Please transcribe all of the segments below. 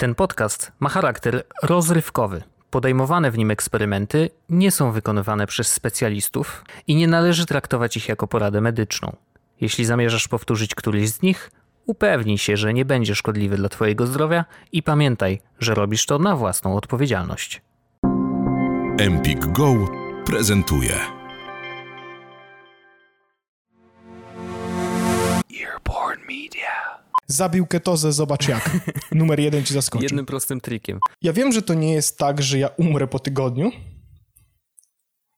Ten podcast ma charakter rozrywkowy. Podejmowane w nim eksperymenty nie są wykonywane przez specjalistów i nie należy traktować ich jako poradę medyczną. Jeśli zamierzasz powtórzyć któryś z nich, upewnij się, że nie będzie szkodliwy dla Twojego zdrowia i pamiętaj, że robisz to na własną odpowiedzialność. Empik Go prezentuje. Earborn Media. Zabił ketozę, zobacz jak. Numer jeden ci zaskoczy. Jednym prostym trikiem. Ja wiem, że to nie jest tak, że ja umrę po tygodniu.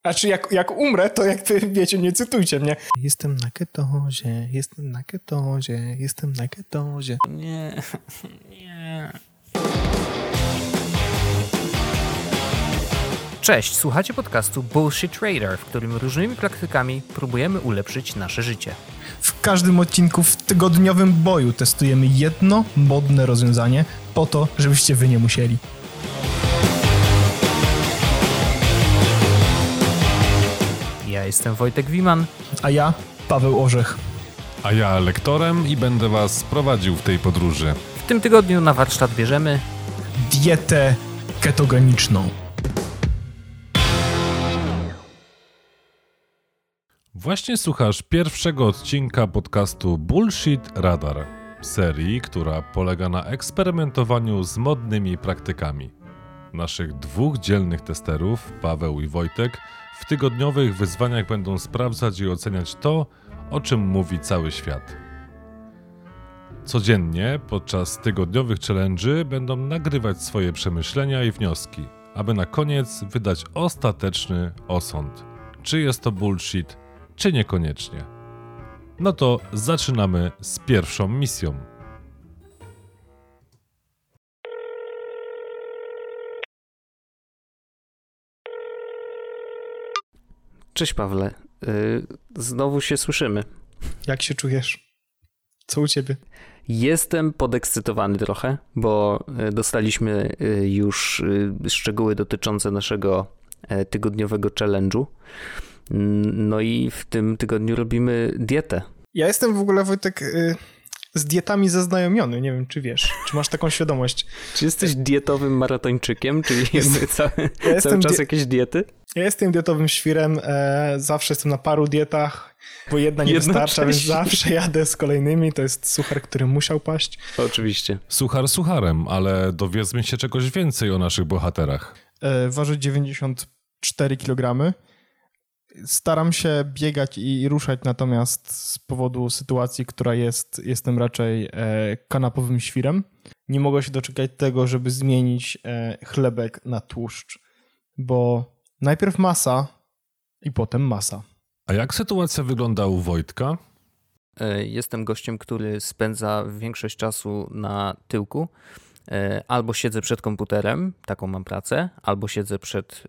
Znaczy, jak, jak umrę, to jak ty wiecie, nie cytujcie mnie. Jestem na ketozie, jestem na ketozie, jestem na ketozie. Nie, nie. Cześć, słuchacie podcastu Bullshit Trader, w którym różnymi praktykami próbujemy ulepszyć nasze życie. W każdym odcinku w tygodniowym boju testujemy jedno modne rozwiązanie po to, żebyście wy nie musieli. Ja jestem Wojtek Wiman. A ja, Paweł Orzech. A ja lektorem i będę was prowadził w tej podróży. W tym tygodniu na warsztat bierzemy Dietę ketogeniczną. Właśnie słuchasz pierwszego odcinka podcastu Bullshit Radar, serii, która polega na eksperymentowaniu z modnymi praktykami. Naszych dwóch dzielnych testerów, Paweł i Wojtek, w tygodniowych wyzwaniach będą sprawdzać i oceniać to, o czym mówi cały świat. Codziennie podczas tygodniowych challenge'y będą nagrywać swoje przemyślenia i wnioski, aby na koniec wydać ostateczny osąd. Czy jest to bullshit, czy niekoniecznie. No to zaczynamy z pierwszą misją. Cześć Pawle. Yy, znowu się słyszymy. Jak się czujesz? Co u ciebie? Jestem podekscytowany trochę, bo y, dostaliśmy y, już y, szczegóły dotyczące naszego e, tygodniowego challenge'u. Mm, No i w tym tygodniu robimy dietę. Ja jestem w ogóle, Wojtek, y, z dietami zaznajomiony. Nie wiem, czy wiesz, czy masz taką świadomość. Czy jesteś dietowym maratończykiem, czyli Jestem- cały, Ja cały czas jakieś diety? ja jestem dietowym świrem, e, zawsze jestem na paru dietach, bo jedna nie Jednocześnie. wystarcza, więc zawsze jadę z kolejnymi. To jest suchar, który musiał paść. Oczywiście. Suchar sucharem, ale dowiedzmy się czegoś więcej o naszych bohaterach. E, waży 94 kg. Staram się biegać i ruszać, natomiast z powodu sytuacji, która jest, jestem raczej e, kanapowym świrem. Nie mogę się doczekać tego, żeby zmienić e, chlebek na tłuszcz, bo najpierw masa i potem masa. A jak sytuacja wygląda u Wojtka? E, Jestem gościem, który spędza większość czasu na tyłku. Albo siedzę przed komputerem, taką mam pracę, albo siedzę przed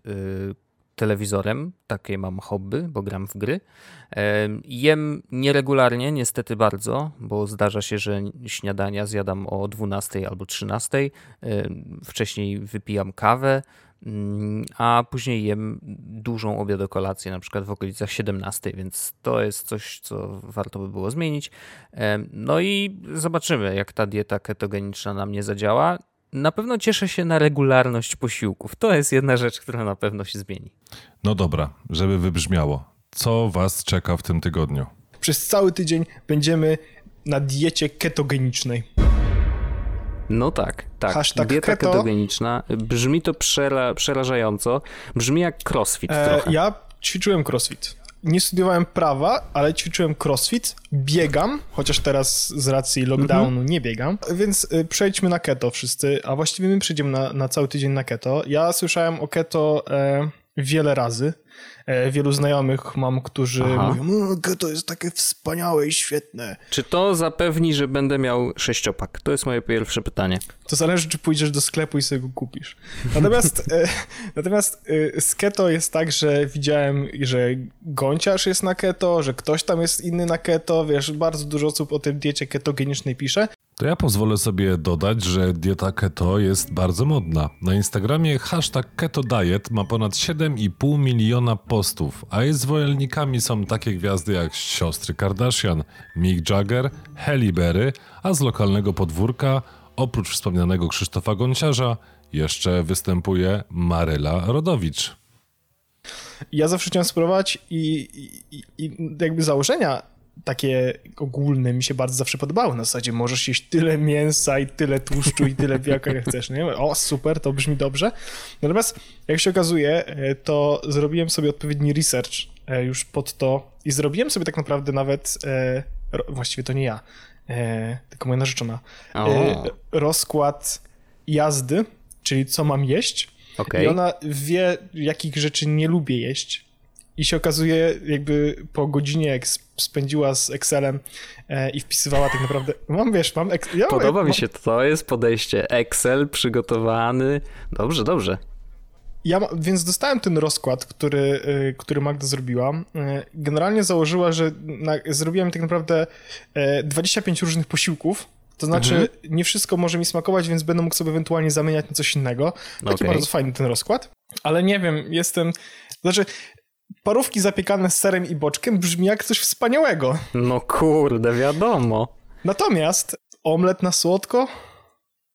telewizorem, takie mam hobby, bo gram w gry. Jem nieregularnie, niestety bardzo, bo zdarza się, że śniadania zjadam o 12 albo 13. E, Wcześniej wypijam kawę, mm, a później jem dużą obiadokolację, na przykład w okolicach 17, więc to jest coś, co warto by było zmienić. No i zobaczymy, jak ta dieta ketogeniczna na mnie zadziała. Na pewno cieszę się na regularność posiłków. To jest jedna rzecz, która na pewno się zmieni. No dobra, żeby wybrzmiało. Co was czeka w tym tygodniu? Przez cały tydzień będziemy na diecie ketogenicznej. No tak, tak. Hashtag Dieta keto. ketogeniczna. Brzmi to przera przerażająco. Brzmi jak crossfit E, trochę. ja ćwiczyłem crossfit. Nie studiowałem prawa, ale ćwiczyłem crossfit, biegam, chociaż teraz z racji lockdownu Mhm. nie biegam, więc y, przejdźmy na keto wszyscy, a właściwie my przejdziemy na, na cały tydzień na keto. Ja słyszałem o keto e, wiele razy. E, wielu znajomych mam, którzy Aha. mówią, "O, keto jest takie wspaniałe i świetne. Czy to zapewni, że będę miał sześciopak? To jest moje pierwsze pytanie. To zależy, czy pójdziesz do sklepu i sobie go kupisz. Natomiast, e, natomiast e, z keto jest tak, że widziałem, że gąciarz jest na keto, że ktoś tam jest inny na keto, wiesz, bardzo dużo osób o tym diecie ketogenicznej pisze. To ja pozwolę sobie dodać, że dieta keto jest bardzo modna. Na Instagramie hashtag keto diet ma ponad 7,5 miliona postów, a jej zwolennikami są takie gwiazdy jak siostry Kardashian, Mick Jagger, Halle Berry, a z lokalnego podwórka oprócz wspomnianego Krzysztofa Gonciarza jeszcze występuje Maryla Rodowicz. Ja zawsze chciałem spróbować i, i, i jakby założenia takie ogólne mi się bardzo zawsze podobały. Na zasadzie możesz jeść tyle mięsa i tyle tłuszczu i tyle białka, jak chcesz. Nie? O, super, to brzmi dobrze. Natomiast, jak się okazuje, e, to zrobiłem sobie odpowiedni research e, już pod to i zrobiłem sobie tak naprawdę nawet, e, właściwie to nie ja, tylko moja narzeczona, rozkład jazdy, czyli co mam jeść. Okay. I ona wie, jakich rzeczy nie lubię jeść i się okazuje, jakby po godzinie, jak spędziła z Excelem e, i wpisywała tak naprawdę. Mam wiesz, mam. Ja, Podoba mi się to, jest podejście. Excel przygotowany. Dobrze, dobrze. Ja, więc dostałem ten rozkład, który, e, który Magda zrobiła. E, generalnie założyła, że na, zrobiłem tak naprawdę 25 różnych posiłków. To znaczy, mhm. nie wszystko może mi smakować, więc będę mógł sobie ewentualnie zamieniać na coś innego. Taki okay. bardzo fajny ten rozkład. Ale nie wiem, jestem. Znaczy, parówki zapiekane z serem i boczkiem brzmi jak coś wspaniałego. No kurde, wiadomo. Natomiast omlet na słodko?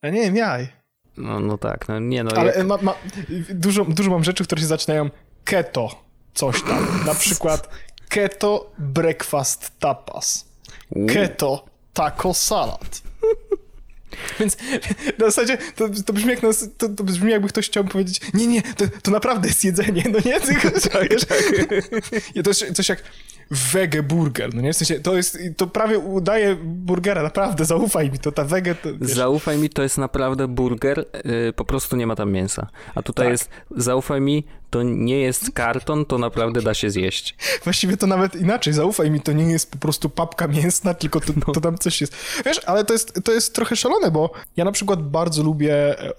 Ja nie wiem, jaj. No, no tak, no nie no. Ale jak... ma, ma, dużo, dużo mam rzeczy, które się zaczynają keto, coś tam. Na przykład keto breakfast tapas. Keto taco salad. Więc na zasadzie to, to brzmi jak nas, to, to, brzmi jakby ktoś chciał powiedzieć, nie, nie, to, to naprawdę jest jedzenie, no nie? Tylko, tak, wiesz, tak. to jest coś jak wege burger, no nie? W sensie, to jest, to prawie udaje burgera, naprawdę, zaufaj mi, to ta wege... To, zaufaj mi, to jest naprawdę burger, yy, po prostu nie ma tam mięsa. A tutaj tak. jest, zaufaj mi, to nie jest karton, to naprawdę da się zjeść. Właściwie to nawet inaczej, zaufaj mi, to nie jest po prostu papka mięsna, tylko to, no. to tam coś jest. Wiesz, ale to jest, to jest trochę szalone, bo ja na przykład bardzo lubię e,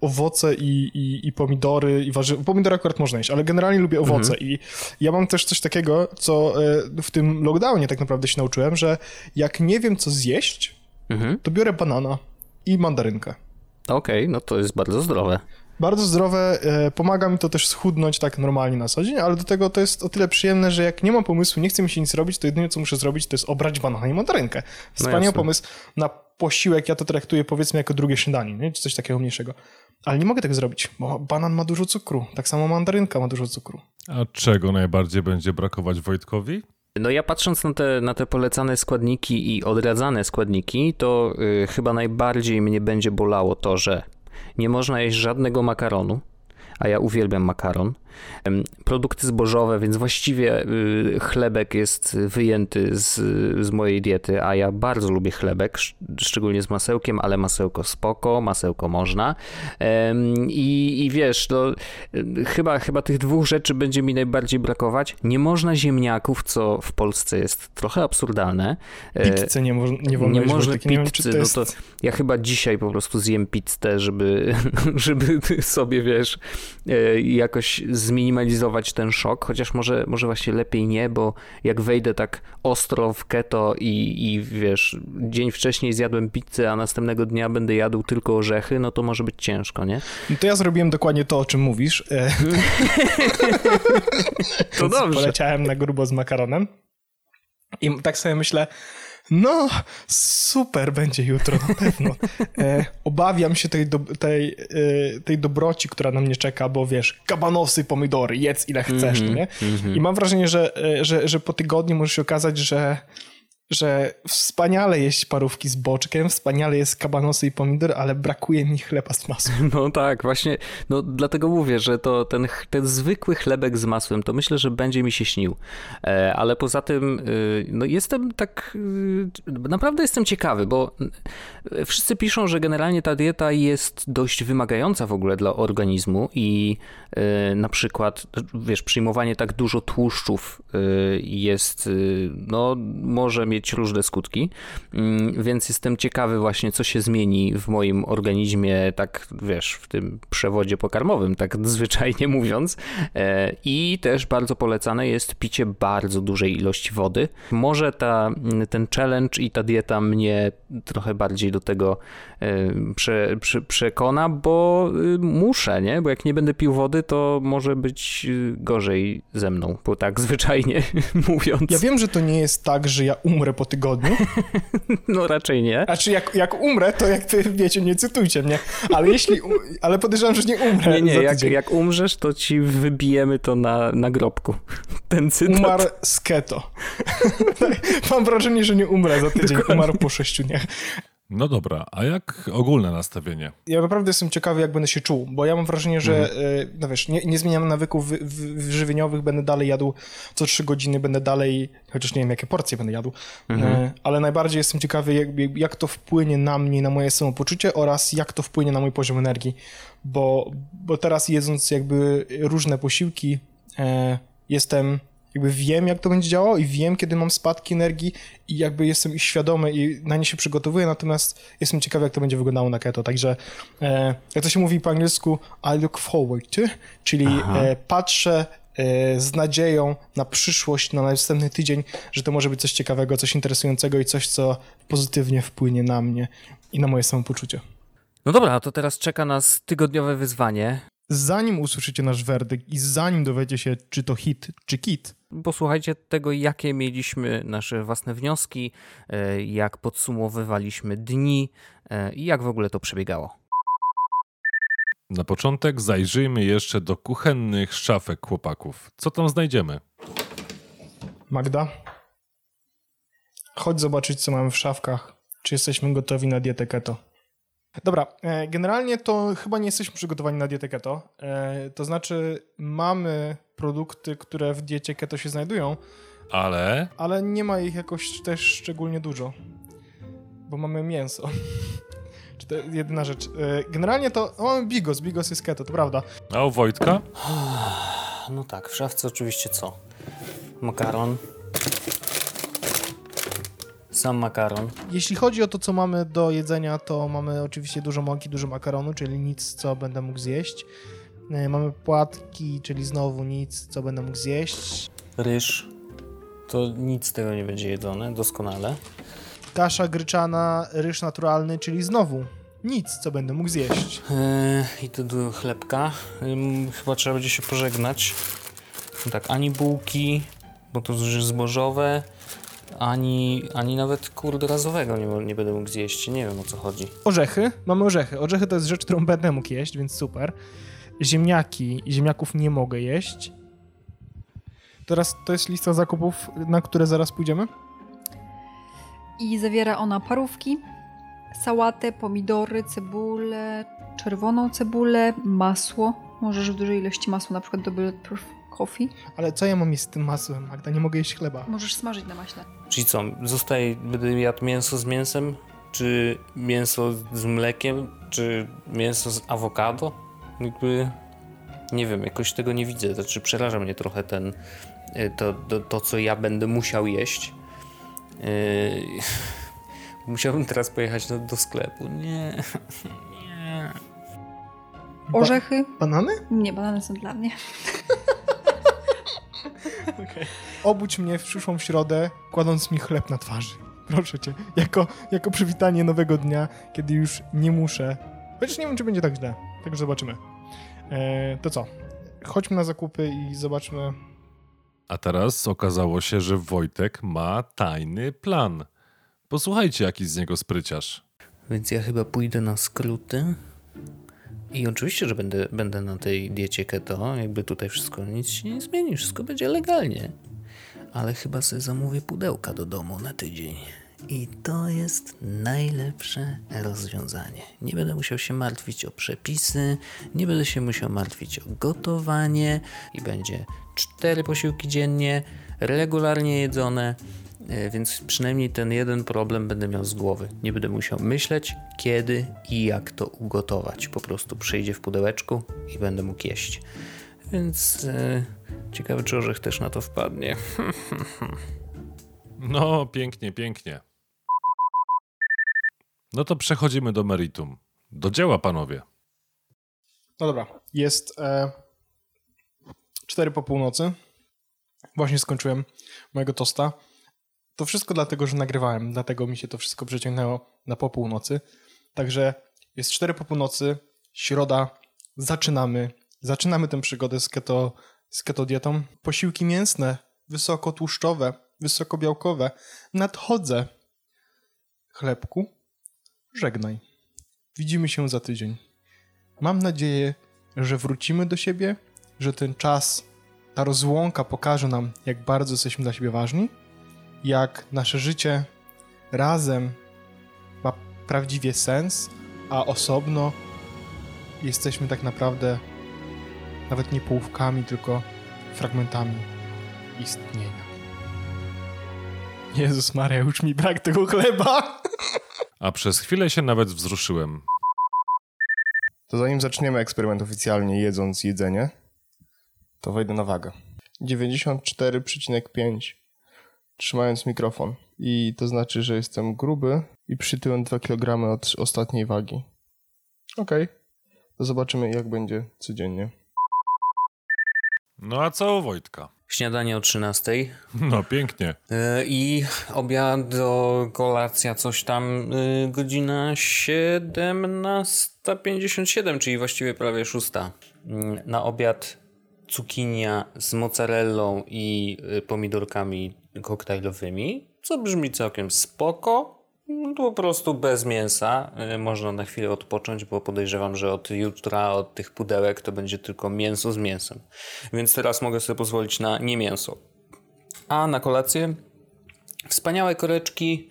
owoce i, i, i, pomidory i warzywa. Pomidory akurat można jeść, ale generalnie lubię owoce mhm. i ja mam też coś takiego, co e, w tym lockdownie tak naprawdę się nauczyłem, że jak nie wiem co zjeść, mhm. to biorę banana i mandarynkę. Okej, okay, no to jest bardzo zdrowe bardzo zdrowe, e, pomaga mi to też schudnąć tak normalnie na co dzień, ale do tego to jest o tyle przyjemne, że jak nie mam pomysłu, nie chcę mi się nic robić, to jedyne co muszę zrobić to jest obrać banana i mandarynkę. No Wspaniały no pomysł na posiłek, ja to traktuję powiedzmy jako drugie śniadanie, nie? czy coś takiego mniejszego. Ale nie mogę tego zrobić, bo banan ma dużo cukru, tak samo mandarynka ma dużo cukru. A czego najbardziej będzie brakować Wojtkowi? No ja patrząc na te, na te polecane składniki i odradzane składniki, to yy, chyba najbardziej mnie będzie bolało to, że nie można jeść żadnego makaronu, a ja uwielbiam makaron. Produkty zbożowe, więc właściwie y, chlebek jest wyjęty z, z mojej diety, a ja bardzo lubię chlebek, szczególnie z masełkiem, ale masełko spoko, masełko można. I, i wiesz, to y, chyba, chyba tych dwóch rzeczy będzie mi najbardziej brakować. Nie można ziemniaków, co w Polsce jest trochę absurdalne. E, Pizzę nie, mo nie wolno Nie można pizzy, wiem, to jest... no to ja chyba dzisiaj po prostu zjem pizzę, żeby, żeby sobie, wiesz, e, jakoś zminimalizować ten szok, chociaż może, może właśnie lepiej nie, bo jak wejdę tak ostro w keto i, i wiesz, dzień wcześniej zjadłem pizzę, a następnego dnia będę jadł tylko orzechy, no to może być ciężko, nie? No to ja zrobiłem dokładnie to, o czym mówisz. E, to dobrze. Poleciałem na grubo z makaronem i tak sobie myślę, no, super będzie jutro, na pewno. E, obawiam się tej, do, tej, e, tej dobroci, która na mnie czeka, bo wiesz, kabanosy, pomidory, jedz ile chcesz, mm -hmm, nie? Mm -hmm. I mam wrażenie, że, e, że, że po tygodniu może się okazać, że że wspaniale jeść parówki z boczkiem, wspaniale jest kabanosy i pomidor, ale brakuje mi chleba z masłem. No tak, właśnie, no dlatego mówię, że to ten, ten zwykły chlebek z masłem, to myślę, że będzie mi się śnił. E, ale poza tym, y, no jestem tak, y, naprawdę jestem ciekawy, bo y, wszyscy piszą, że generalnie ta dieta jest dość wymagająca w ogóle dla organizmu i na przykład, wiesz, przyjmowanie tak dużo tłuszczów jest, no może mieć mieć różne skutki, mm, więc jestem ciekawy właśnie, co się zmieni w moim organizmie, tak wiesz, w tym przewodzie pokarmowym, tak zwyczajnie mówiąc. E, I też bardzo polecane jest picie bardzo dużej ilości wody. Może ta, ten challenge i ta dieta mnie trochę bardziej do tego e, prze, prze, przekona, bo y, muszę, nie? Bo jak nie będę pił wody, to może być y, gorzej ze mną, bo tak zwyczajnie mówiąc. Ja wiem, że to nie jest tak, że ja umrę umrę po tygodniu. No raczej nie. Znaczy, jak, jak umrę, to jak wy wiecie, nie cytujcie mnie. Ale jeśli. Ale podejrzewam, że nie umrę. Nie, nie, jak, jak umrzesz, to ci wybijemy to na, na grobku. Ten cytat. Umarł z keto. Mam wrażenie, że nie umrę za tydzień. Umarł po sześciu dniach. No dobra, a jak ogólne nastawienie? Ja naprawdę jestem ciekawy, jak będę się czuł, bo ja mam wrażenie, że e, no wiesz, nie, nie zmieniam nawyków wy, wy, żywieniowych, będę dalej jadł co trzy godziny, będę dalej, chociaż nie wiem, jakie porcje będę jadł, e, ale najbardziej jestem ciekawy, jak, jak to wpłynie na mnie, na moje samopoczucie oraz jak to wpłynie na mój poziom energii, bo, bo teraz jedząc jakby różne posiłki, e, jestem jakby wiem, jak to będzie działało i wiem, kiedy mam spadki energii i jakby jestem ich świadomy i na nie się przygotowuję, natomiast jestem ciekawy, jak to będzie wyglądało na keto. Także e, jak to się mówi po angielsku, I look forward to, czyli e, patrzę e, z nadzieją na przyszłość, na następny tydzień, że to może być coś ciekawego, coś interesującego i coś, co pozytywnie wpłynie na mnie i na moje samopoczucie. No dobra, to teraz czeka nas tygodniowe wyzwanie. Zanim usłyszycie nasz werdykt i zanim dowiecie się, czy to hit, czy kit, Posłuchajcie tego, jakie mieliśmy nasze własne wnioski, e, jak podsumowywaliśmy dni e, i jak w ogóle to przebiegało. Na początek zajrzyjmy jeszcze do kuchennych szafek chłopaków. Co tam znajdziemy? Magda, chodź zobaczyć, co mamy w szafkach. Czy jesteśmy gotowi na dietę keto? Dobra, e, generalnie to chyba nie jesteśmy przygotowani na dietę keto. E, To znaczy, mamy produkty, które w diecie keto się znajdują, Ale ale nie ma ich jakoś też szczególnie dużo, bo mamy mięso. Czy to jedyna rzecz. E, Generalnie to no, mamy bigos, bigos jest keto, to prawda. a u Wojtka? No tak, w szafce oczywiście co? Makaron. Sam makaron. Jeśli chodzi o to, co mamy do jedzenia, to mamy oczywiście dużo mąki, dużo makaronu, czyli nic, co będę mógł zjeść. E, Mamy płatki, czyli znowu nic, co będę mógł zjeść. Ryż. To nic z tego nie będzie jedzone, doskonale. Kasza gryczana, ryż naturalny, czyli znowu nic, co będę mógł zjeść. Yy, I do chlebka. Ym, chyba trzeba będzie się pożegnać. No tak, ani bułki, bo to już jest zbożowe, ani, ani nawet kurde razowego nie, nie będę mógł zjeść. Nie wiem o co chodzi. Orzechy, mamy orzechy. Orzechy to jest rzecz, którą będę mógł jeść, więc super. Ziemniaki, ziemniaków nie mogę jeść. Teraz to jest lista zakupów, na które zaraz pójdziemy. I zawiera ona parówki, sałatę, pomidory, cebulę, czerwoną cebulę, masło. Możesz w dużej ilości masła, na przykład do Bulletproof Coffee. Ale co ja mam jeść z tym masłem, Magda? Nie mogę jeść chleba. Możesz smażyć na maśle. Czyli co, zostaje, będę jadł mięso z mięsem, czy mięso z mlekiem, czy mięso z awokado? Jakby, nie wiem, jakoś tego nie widzę. Znaczy przeraża mnie trochę ten, y, to, to, to co ja będę musiał jeść. Yy, musiałbym teraz pojechać do, do sklepu. Nie, nie. Ba- Orzechy? banany? Nie, banany są dla mnie. Obudź mnie w przyszłą środę, kładąc mi chleb na twarzy. Proszę cię. Jako, jako przywitanie nowego dnia, kiedy już nie muszę. Chociaż nie wiem, czy będzie tak źle. Także zobaczymy. E, to co? Chodźmy na zakupy i zobaczmy. A teraz okazało się, że Wojtek ma tajny plan. Posłuchajcie, jaki z niego spryciarz. Więc ja chyba pójdę na skróty. I oczywiście, że będę, będę na tej diecie keto, jakby tutaj wszystko nic się nie zmieni, wszystko będzie legalnie. Ale chyba sobie zamówię pudełka do domu na tydzień. I to jest najlepsze rozwiązanie. Nie będę musiał się martwić o przepisy, nie będę się musiał martwić o gotowanie i będzie cztery posiłki dziennie, regularnie jedzone, Więc przynajmniej ten jeden problem będę miał z głowy. Nie będę musiał myśleć, kiedy i jak to ugotować. Po prostu przyjdzie w pudełeczku i będę mógł jeść. Więc e, ciekawe, czy orzech też na to wpadnie. No, pięknie, pięknie. No to przechodzimy do meritum. Do dzieła, panowie. No dobra. Jest e, 4 po północy. Właśnie skończyłem mojego tosta. To wszystko dlatego, że nagrywałem, dlatego mi się to wszystko przeciągnęło na po północy. Także jest 4 po północy, środa, zaczynamy. Zaczynamy tę przygodę z keto, z keto dietą. Posiłki mięsne, wysokotłuszczowe, wysokobiałkowe. Nadchodzę. Chlebku, żegnaj. Widzimy się za tydzień. Mam nadzieję, że wrócimy do siebie, że ten czas, ta rozłąka pokaże nam, jak bardzo jesteśmy dla siebie ważni, jak nasze życie razem ma prawdziwie sens, a osobno jesteśmy tak naprawdę nawet nie połówkami, tylko fragmentami istnienia. Jezus Maria, już mi brak tego chleba. A przez chwilę się nawet wzruszyłem. To zanim zaczniemy eksperyment oficjalnie jedząc jedzenie, to wejdę na wagę. 94,5 trzymając mikrofon. I to znaczy, że jestem gruby i przytyłem 2 kg od ostatniej wagi. Okej. Okay. To zobaczymy, jak będzie codziennie. No a co u Wojtka? Śniadanie o 13. No pięknie. I obiad, do kolacja, coś tam, y, godzina 17.57, czyli właściwie prawie 6. Mm, na obiad cukinia z mozzarellą i y, pomidorkami koktajlowymi, co brzmi całkiem spoko. No, po prostu bez mięsa. Y, można na chwilę odpocząć, bo podejrzewam, że od jutra, od tych pudełek to będzie tylko mięso z mięsem. Więc teraz mogę sobie pozwolić na nie mięso. A na kolację wspaniałe koreczki,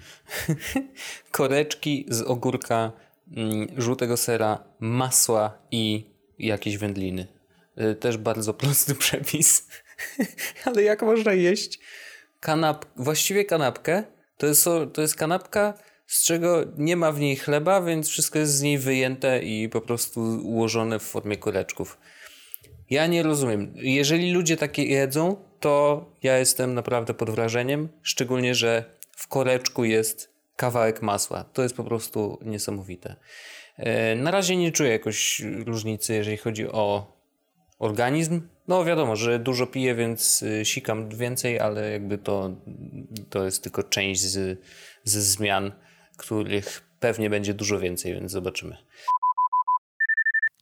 koreczki z ogórka, mm, żółtego sera, masła i jakieś wędliny. Y, też bardzo prosty przepis. Ale jak można jeść kanap, właściwie kanapkę? To jest, to jest kanapka, z czego nie ma w niej chleba, więc wszystko jest z niej wyjęte i po prostu ułożone w formie koreczków. Ja nie rozumiem. Jeżeli ludzie takie jedzą, to ja jestem naprawdę pod wrażeniem, szczególnie, że w koreczku jest kawałek masła. To jest po prostu niesamowite. E, na razie nie czuję jakoś różnicy, jeżeli chodzi o organizm. No wiadomo, że dużo piję, więc y, sikam więcej, ale jakby to, to jest tylko część z, z zmian, których pewnie będzie dużo więcej, więc zobaczymy.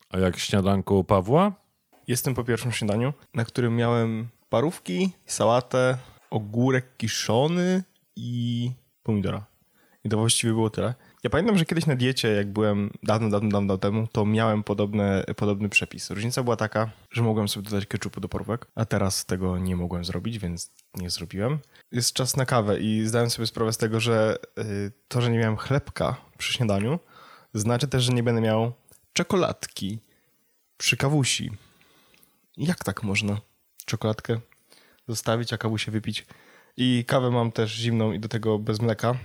A jak śniadanko u Pawła? Jestem po pierwszym śniadaniu, na którym miałem parówki, sałatę, ogórek kiszony i pomidora. I to właściwie było tyle. Ja pamiętam, że kiedyś na diecie, jak byłem dawno, dawno, dawno temu, to miałem podobne, podobny przepis. Różnica była taka, że mogłem sobie dodać ketchupu do porówek, a teraz tego nie mogłem zrobić, więc nie zrobiłem. Jest czas na kawę i zdałem sobie sprawę z tego, że y, to, że nie miałem chlebka przy śniadaniu, znaczy też, że nie będę miał czekoladki przy kawusi. Jak tak można? Czekoladkę zostawić, a kawusie wypić. I kawę mam też zimną i do tego bez mleka,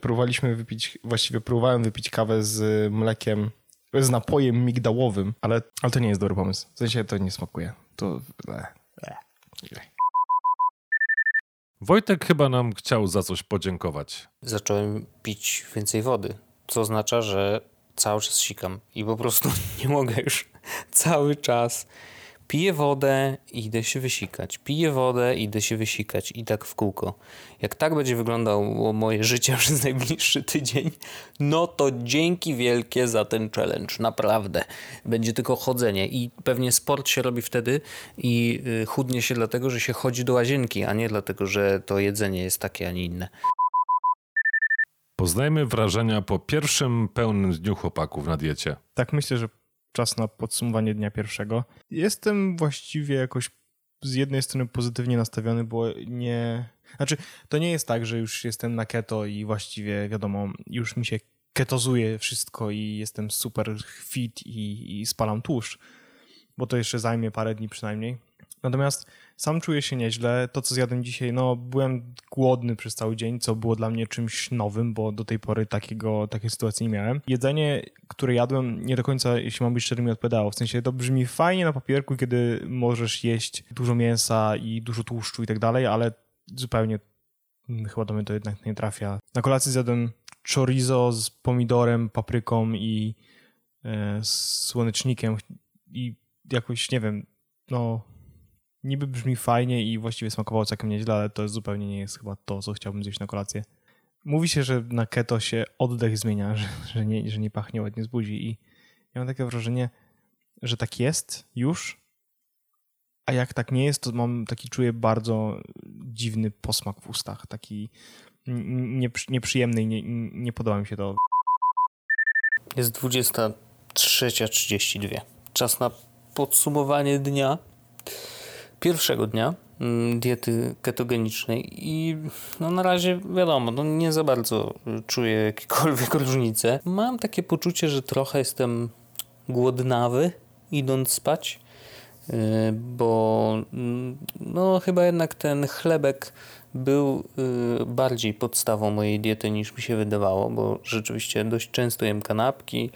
próbowaliśmy wypić, właściwie próbowałem wypić kawę z mlekiem, z napojem migdałowym, ale, ale to nie jest dobry pomysł. W sensie to nie smakuje. To... E, e, Wojtek chyba nam chciał za coś podziękować. Zacząłem pić więcej wody, co oznacza, że cały czas sikam i po prostu nie mogę już cały czas Piję wodę i idę się wysikać. Piję wodę i idę się wysikać. I tak w kółko. Jak tak będzie wyglądało moje życie przez najbliższy tydzień, no to dzięki wielkie za ten challenge. Naprawdę. Będzie tylko chodzenie. I pewnie sport się robi wtedy i y, chudnie się dlatego, że się chodzi do łazienki, a nie dlatego, że to jedzenie jest takie, a nie inne. Poznajmy wrażenia po pierwszym pełnym dniu chłopaków na diecie. Tak myślę, że czas na podsumowanie dnia pierwszego. Jestem właściwie jakoś z jednej strony pozytywnie nastawiony, bo nie. Znaczy, to nie jest tak, że już jestem na keto i właściwie wiadomo, już mi się ketozuje wszystko i jestem super fit i, i spalam tłuszcz, bo to jeszcze zajmie parę dni przynajmniej. Natomiast sam czuję się nieźle. To, co zjadłem dzisiaj, no byłem głodny przez cały dzień, co było dla mnie czymś nowym, bo do tej pory takiego, takiej sytuacji nie miałem. Jedzenie, które jadłem, nie do końca, jeśli mam być szczery, mi odpowiadało. W sensie to brzmi fajnie na papierku, kiedy możesz jeść dużo mięsa i dużo tłuszczu i tak dalej, ale zupełnie chyba do mnie to jednak nie trafia. Na kolację zjadłem chorizo z pomidorem, papryką i e, słonecznikiem i jakoś, nie wiem, no niby brzmi fajnie i właściwie smakowało całkiem nieźle, ale to zupełnie nie jest chyba to, co chciałbym zjeść na kolację. Mówi się, że na keto się oddech zmienia, że, że, nie, że nie pachnie ładnie z buzi i ja mam takie wrażenie, że tak jest już, a jak tak nie jest, to mam taki, czuję bardzo dziwny posmak w ustach, taki nieprzyjemny i nie, nie podoba mi się to. Jest 23.32. Czas na podsumowanie dnia, pierwszego dnia mm, diety ketogenicznej i no na razie wiadomo, no nie za bardzo czuję jakiekolwiek różnice. Mam takie poczucie, że trochę jestem głodnawy idąc spać, y, bo mm, no chyba jednak ten chlebek był y, bardziej podstawą mojej diety niż mi się wydawało, bo rzeczywiście dość często jem kanapki,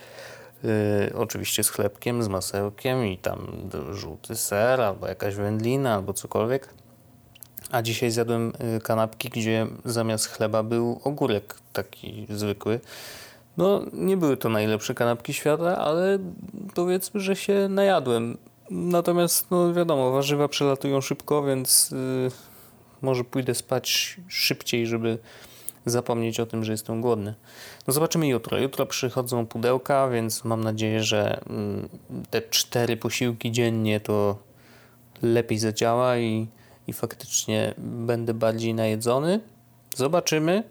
y, oczywiście z chlebkiem, z masełkiem i tam żółty ser albo jakaś wędlina albo cokolwiek. A dzisiaj zjadłem kanapki, gdzie zamiast chleba był ogórek taki zwykły. No, nie były to najlepsze kanapki świata, ale powiedzmy, że się najadłem. Natomiast, no wiadomo, warzywa przelatują szybko, więc yy, może pójdę spać szybciej, żeby zapomnieć o tym, że jestem głodny. No zobaczymy jutro. Jutro przychodzą pudełka, więc mam nadzieję, że yy, te cztery posiłki dziennie to lepiej zadziała i, i faktycznie będę bardziej najedzony. Zobaczymy.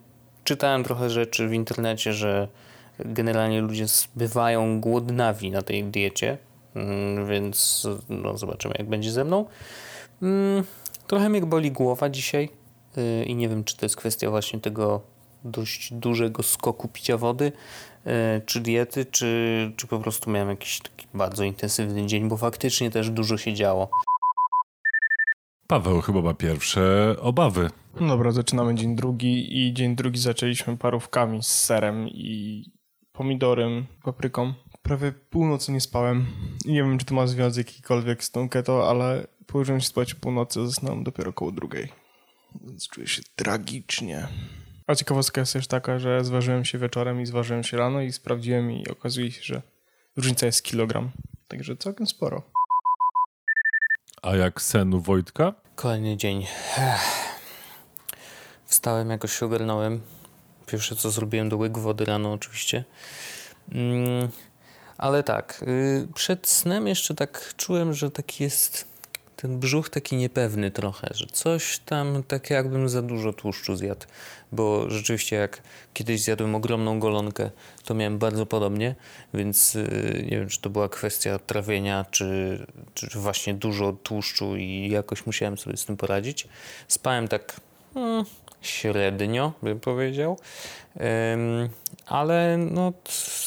Czytałem trochę rzeczy w internecie, że generalnie ludzie bywają głodnawi na tej diecie, mm, więc no, zobaczymy jak będzie ze mną. Mm, trochę mnie boli głowa dzisiaj i nie wiem, czy to jest kwestia właśnie tego dość dużego skoku picia wody, y, czy diety, czy, czy po prostu miałem jakiś taki bardzo intensywny dzień, bo faktycznie też dużo się działo. Paweł chyba ma pierwsze obawy. No dobra, zaczynamy dzień drugi i dzień drugi zaczęliśmy parówkami z serem i pomidorem, papryką. Prawie północy nie spałem. Nie wiem, czy to ma związek jakikolwiek z tą keto, ale położyłem się spać o północy, zasnąłem dopiero około drugiej. Więc czuję się tragicznie. A ciekawostka jest też taka, że zważyłem się wieczorem i zważyłem się rano i sprawdziłem i okazuje się, że różnica jest kilogram. Także całkiem sporo. A jak sen u Wojtka? Kolejny dzień. Wstałem, jakoś się ogarnąłem. Pierwsze co zrobiłem do łyk wody rano oczywiście. Mm, ale tak, y, przed snem jeszcze tak czułem, że taki jest ten brzuch taki niepewny trochę, że coś tam tak jakbym za dużo tłuszczu zjadł, bo rzeczywiście jak kiedyś zjadłem ogromną golonkę, to miałem bardzo podobnie, więc y, nie wiem, czy to była kwestia trawienia, czy, czy właśnie dużo tłuszczu i jakoś musiałem sobie z tym poradzić. Spałem tak hmm, średnio, bym powiedział. Ale no,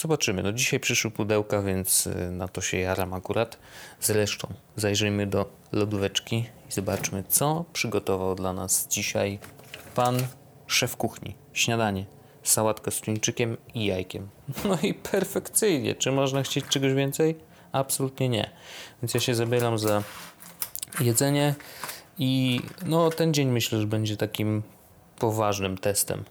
zobaczymy. No, dzisiaj przyszły pudełka, więc y, na to się jaram akurat. Zresztą zajrzyjmy do lodóweczki i zobaczmy, co przygotował dla nas dzisiaj pan szef kuchni. Śniadanie. Sałatka z tuńczykiem i jajkiem. No i perfekcyjnie. Czy można chcieć czegoś więcej? Absolutnie nie. Więc ja się zabieram za jedzenie i no, ten dzień myślę, że będzie takim poważnym testem.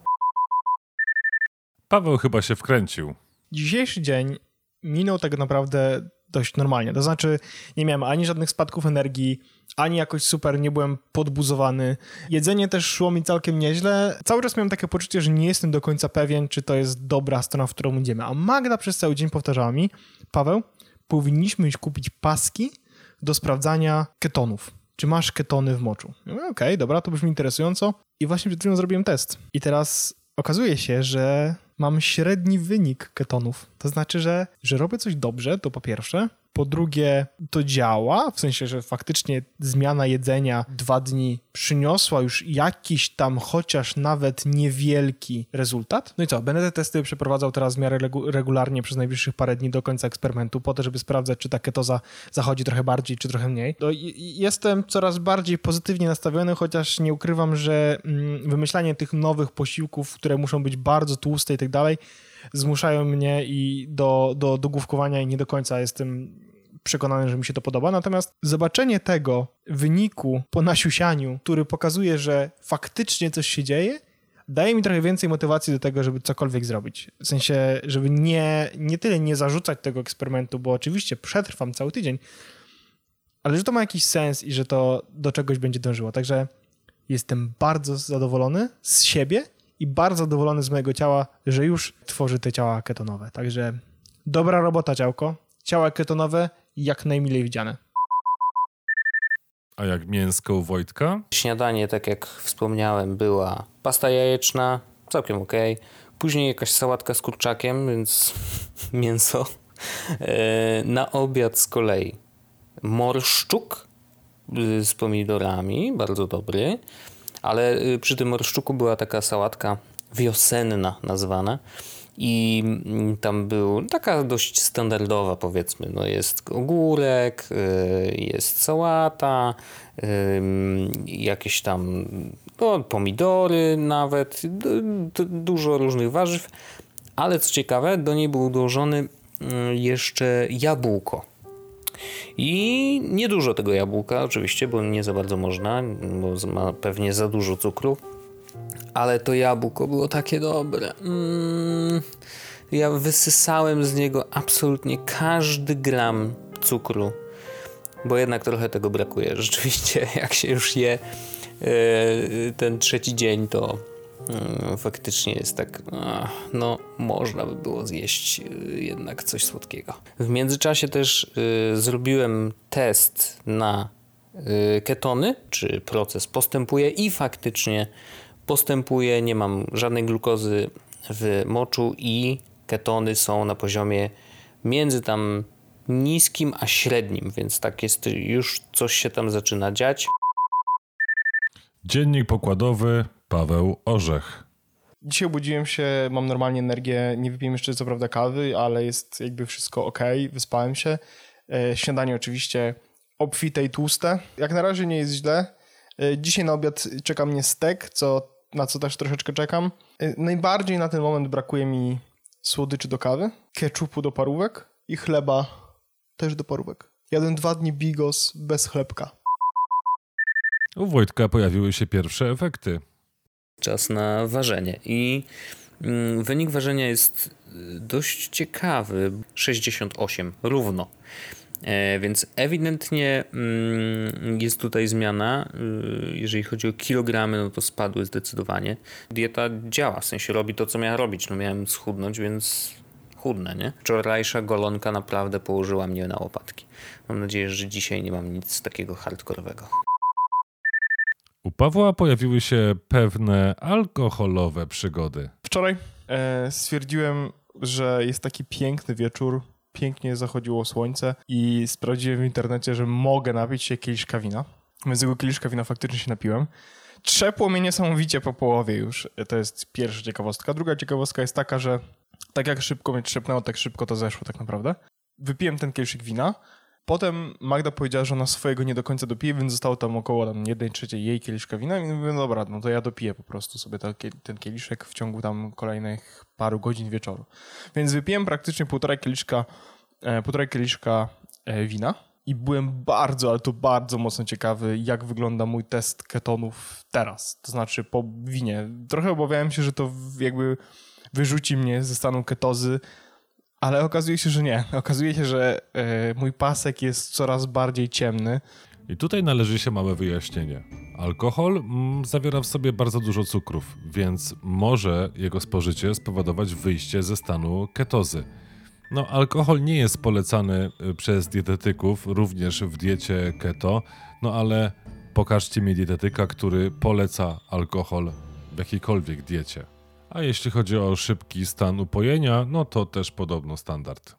Paweł chyba się wkręcił. Dzisiejszy dzień minął tak naprawdę dość normalnie. To znaczy, nie miałem ani żadnych spadków energii, ani jakoś super nie byłem podbuzowany. Jedzenie też szło mi całkiem nieźle. Cały czas miałem takie poczucie, że nie jestem do końca pewien, czy to jest dobra strona, w którą idziemy. A Magda przez cały dzień powtarzała mi, Paweł, powinniśmy kupić paski do sprawdzania ketonów. Czy masz ketony w moczu? Okej, okay, dobra, to brzmi interesująco. I właśnie przed chwilą zrobiłem test. I teraz okazuje się, że mam średni wynik ketonów. To znaczy, że, że robię coś dobrze, to po pierwsze. Po drugie, to działa, w sensie, że faktycznie zmiana jedzenia dwa dni przyniosła już jakiś tam, chociaż nawet niewielki rezultat. No i co, będę te testy przeprowadzał teraz w miarę regularnie przez najbliższych parę dni do końca eksperymentu, po to, żeby sprawdzać, czy ta ketoza zachodzi trochę bardziej, czy trochę mniej. No, jestem coraz bardziej pozytywnie nastawiony, chociaż nie ukrywam, że mm, wymyślanie tych nowych posiłków, które muszą być bardzo tłuste i tak dalej, zmuszają mnie i do, do, do główkowania i nie do końca jestem przekonany, że mi się to podoba. Natomiast zobaczenie tego wyniku po nasiusianiu, który pokazuje, że faktycznie coś się dzieje, daje mi trochę więcej motywacji do tego, żeby cokolwiek zrobić. W sensie, żeby nie, nie tyle nie zarzucać tego eksperymentu, bo oczywiście przetrwam cały tydzień, ale że to ma jakiś sens i że to do czegoś będzie dążyło. Także jestem bardzo zadowolony z siebie i bardzo zadowolony z mojego ciała, że już tworzy te ciała ketonowe. Także dobra robota, ciałko. Ciała ketonowe jak najmilej widziane. A jak mięsko u Wojtka? Śniadanie, tak jak wspomniałem, była pasta jajeczna, całkiem ok. Później jakaś sałatka z kurczakiem, więc mięso. E, na obiad z kolei morszczuk y, z pomidorami, bardzo dobry, ale y, przy tym morszczuku była taka sałatka wiosenna nazwana i mm, tam był taka dość standardowa powiedzmy, no jest ogórek, y, jest sałata, jakieś tam no, pomidory nawet, dużo różnych warzyw, ale co ciekawe, do niej był dołożony jeszcze jabłko. I niedużo tego jabłka, oczywiście, bo nie za bardzo można, bo ma pewnie za dużo cukru. Ale to jabłko było takie dobre. Mm, ja wysysałem z niego absolutnie każdy gram cukru, bo jednak trochę tego brakuje. Rzeczywiście, jak się już je e, ten trzeci dzień, to mm, faktycznie jest tak, no można by było zjeść y, jednak coś słodkiego. W międzyczasie też y, zrobiłem test na ketony, czy proces postępuje i faktycznie postępuje, nie mam żadnej glukozy w moczu i ketony są na poziomie między tam niskim a średnim, więc tak jest, już coś się tam zaczyna dziać. Dziennik pokładowy Paweł Orzech. Dzisiaj obudziłem się, mam normalnie energię, nie wypiłem jeszcze co prawda kawy, ale jest jakby wszystko ok, wyspałem się. E, śniadanie oczywiście obfite i tłuste. Jak na razie nie jest źle. E, dzisiaj na obiad czeka mnie stek, co, na co też troszeczkę czekam. E, najbardziej na ten moment brakuje mi słodyczy do kawy, keczupu do parówek i chleba też do parówek. Jadłem dwa dni bigos bez chlebka. U Wojtka pojawiły się pierwsze efekty czas na ważenie. I mm, wynik ważenia jest y, dość ciekawy 68 równo. E, więc ewidentnie mm, jest tutaj zmiana. Y, jeżeli chodzi o kilogramy, no to spadły zdecydowanie. Dieta działa, w sensie robi to, co miała robić. No miałem schudnąć, więc chudnę, nie? Wczorajsza golonka naprawdę położyła mnie na łopatki. Mam nadzieję, że dzisiaj nie mam nic takiego hardkorowego. U Pawła pojawiły się pewne alkoholowe przygody. Wczoraj e, stwierdziłem, że jest taki piękny wieczór, pięknie zachodziło słońce i sprawdziłem w internecie, że mogę napić się kieliszka wina. Więc tego kieliszka wina faktycznie się napiłem. Trzepło mnie niesamowicie po połowie już. To jest pierwsza ciekawostka. Druga ciekawostka jest taka, że tak jak szybko mnie trzepnęło, tak szybko to zeszło tak naprawdę. Wypiłem ten kieliszek wina, Potem Magda powiedziała, że ona swojego nie do końca dopije, więc zostało tam około tam jednej trzeciej jej kieliszka wina i mówię, no dobra, no to ja dopiję po prostu sobie ten kieliszek w ciągu tam kolejnych paru godzin wieczoru. Więc wypiłem praktycznie półtora kieliszka, e, półtora kieliszka e, wina i byłem bardzo, ale to bardzo mocno ciekawy, jak wygląda mój test ketonów teraz, to znaczy po winie. Trochę obawiałem się, że to jakby wyrzuci mnie ze stanu ketozy, ale okazuje się, że nie. Okazuje się, że e, mój pasek jest coraz bardziej ciemny. I tutaj należy się małe wyjaśnienie. Alkohol mm, zawiera w sobie bardzo dużo cukrów, więc może jego spożycie spowodować wyjście ze stanu ketozy. No, alkohol nie jest polecany y, przez dietetyków, również w diecie keto, no ale pokażcie mi dietetyka, który poleca alkohol w jakiejkolwiek diecie. A jeśli chodzi o szybki stan upojenia, no to też podobno standard.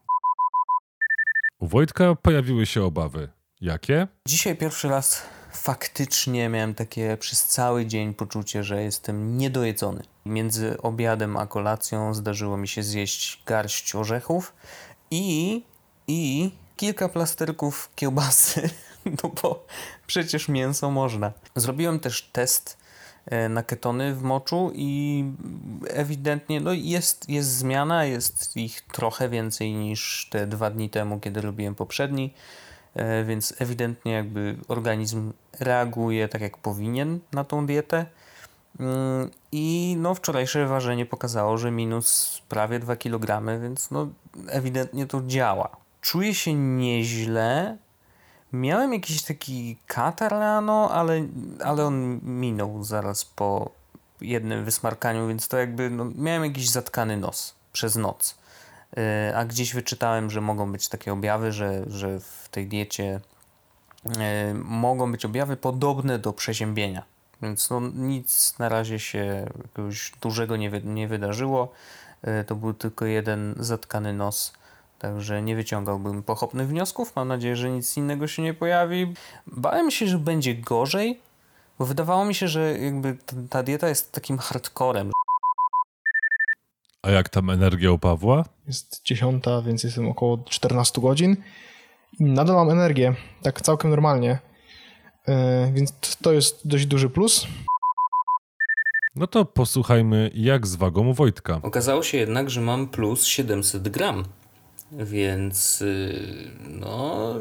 U Wojtka pojawiły się obawy. Jakie? Dzisiaj pierwszy raz faktycznie miałem takie przez cały dzień poczucie, że jestem niedojedzony. Między obiadem a kolacją zdarzyło mi się zjeść garść orzechów i, i kilka plasterków kiełbasy, no bo przecież mięso można. Zrobiłem też test na ketony w moczu i ewidentnie no jest, jest zmiana, jest ich trochę więcej niż te dwa dni temu, kiedy robiłem poprzedni, e, więc ewidentnie jakby organizm reaguje tak jak powinien na tą dietę. Mm, I no, wczorajsze ważenie pokazało, że minus prawie 2 kg, więc no, ewidentnie to działa. Czuję się nieźle, Miałem jakiś taki katar rano, ale, ale on minął zaraz po jednym wysmarkaniu, więc to jakby no, miałem jakiś zatkany nos przez noc. Yy, a gdzieś wyczytałem, że mogą być takie objawy, że, że w tej diecie e, mogą być objawy podobne do przeziębienia. Więc no, nic na razie się jakiegoś dużego nie, wy, nie wydarzyło. E, to był tylko jeden zatkany nos. Także nie wyciągałbym pochopnych wniosków. Mam nadzieję, że nic innego się nie pojawi. Bałem się, że będzie gorzej, bo wydawało mi się, że jakby ta dieta jest takim hardcorem. A jak tam energia u Pawła? Jest dziesiąta, więc jestem około 14 godzin. I nadal mam energię, tak całkiem normalnie. Yy, więc to jest dość duży plus. No to posłuchajmy, jak z wagą Wojtka. Okazało się jednak, że mam plus 700 gram. Więc y, no,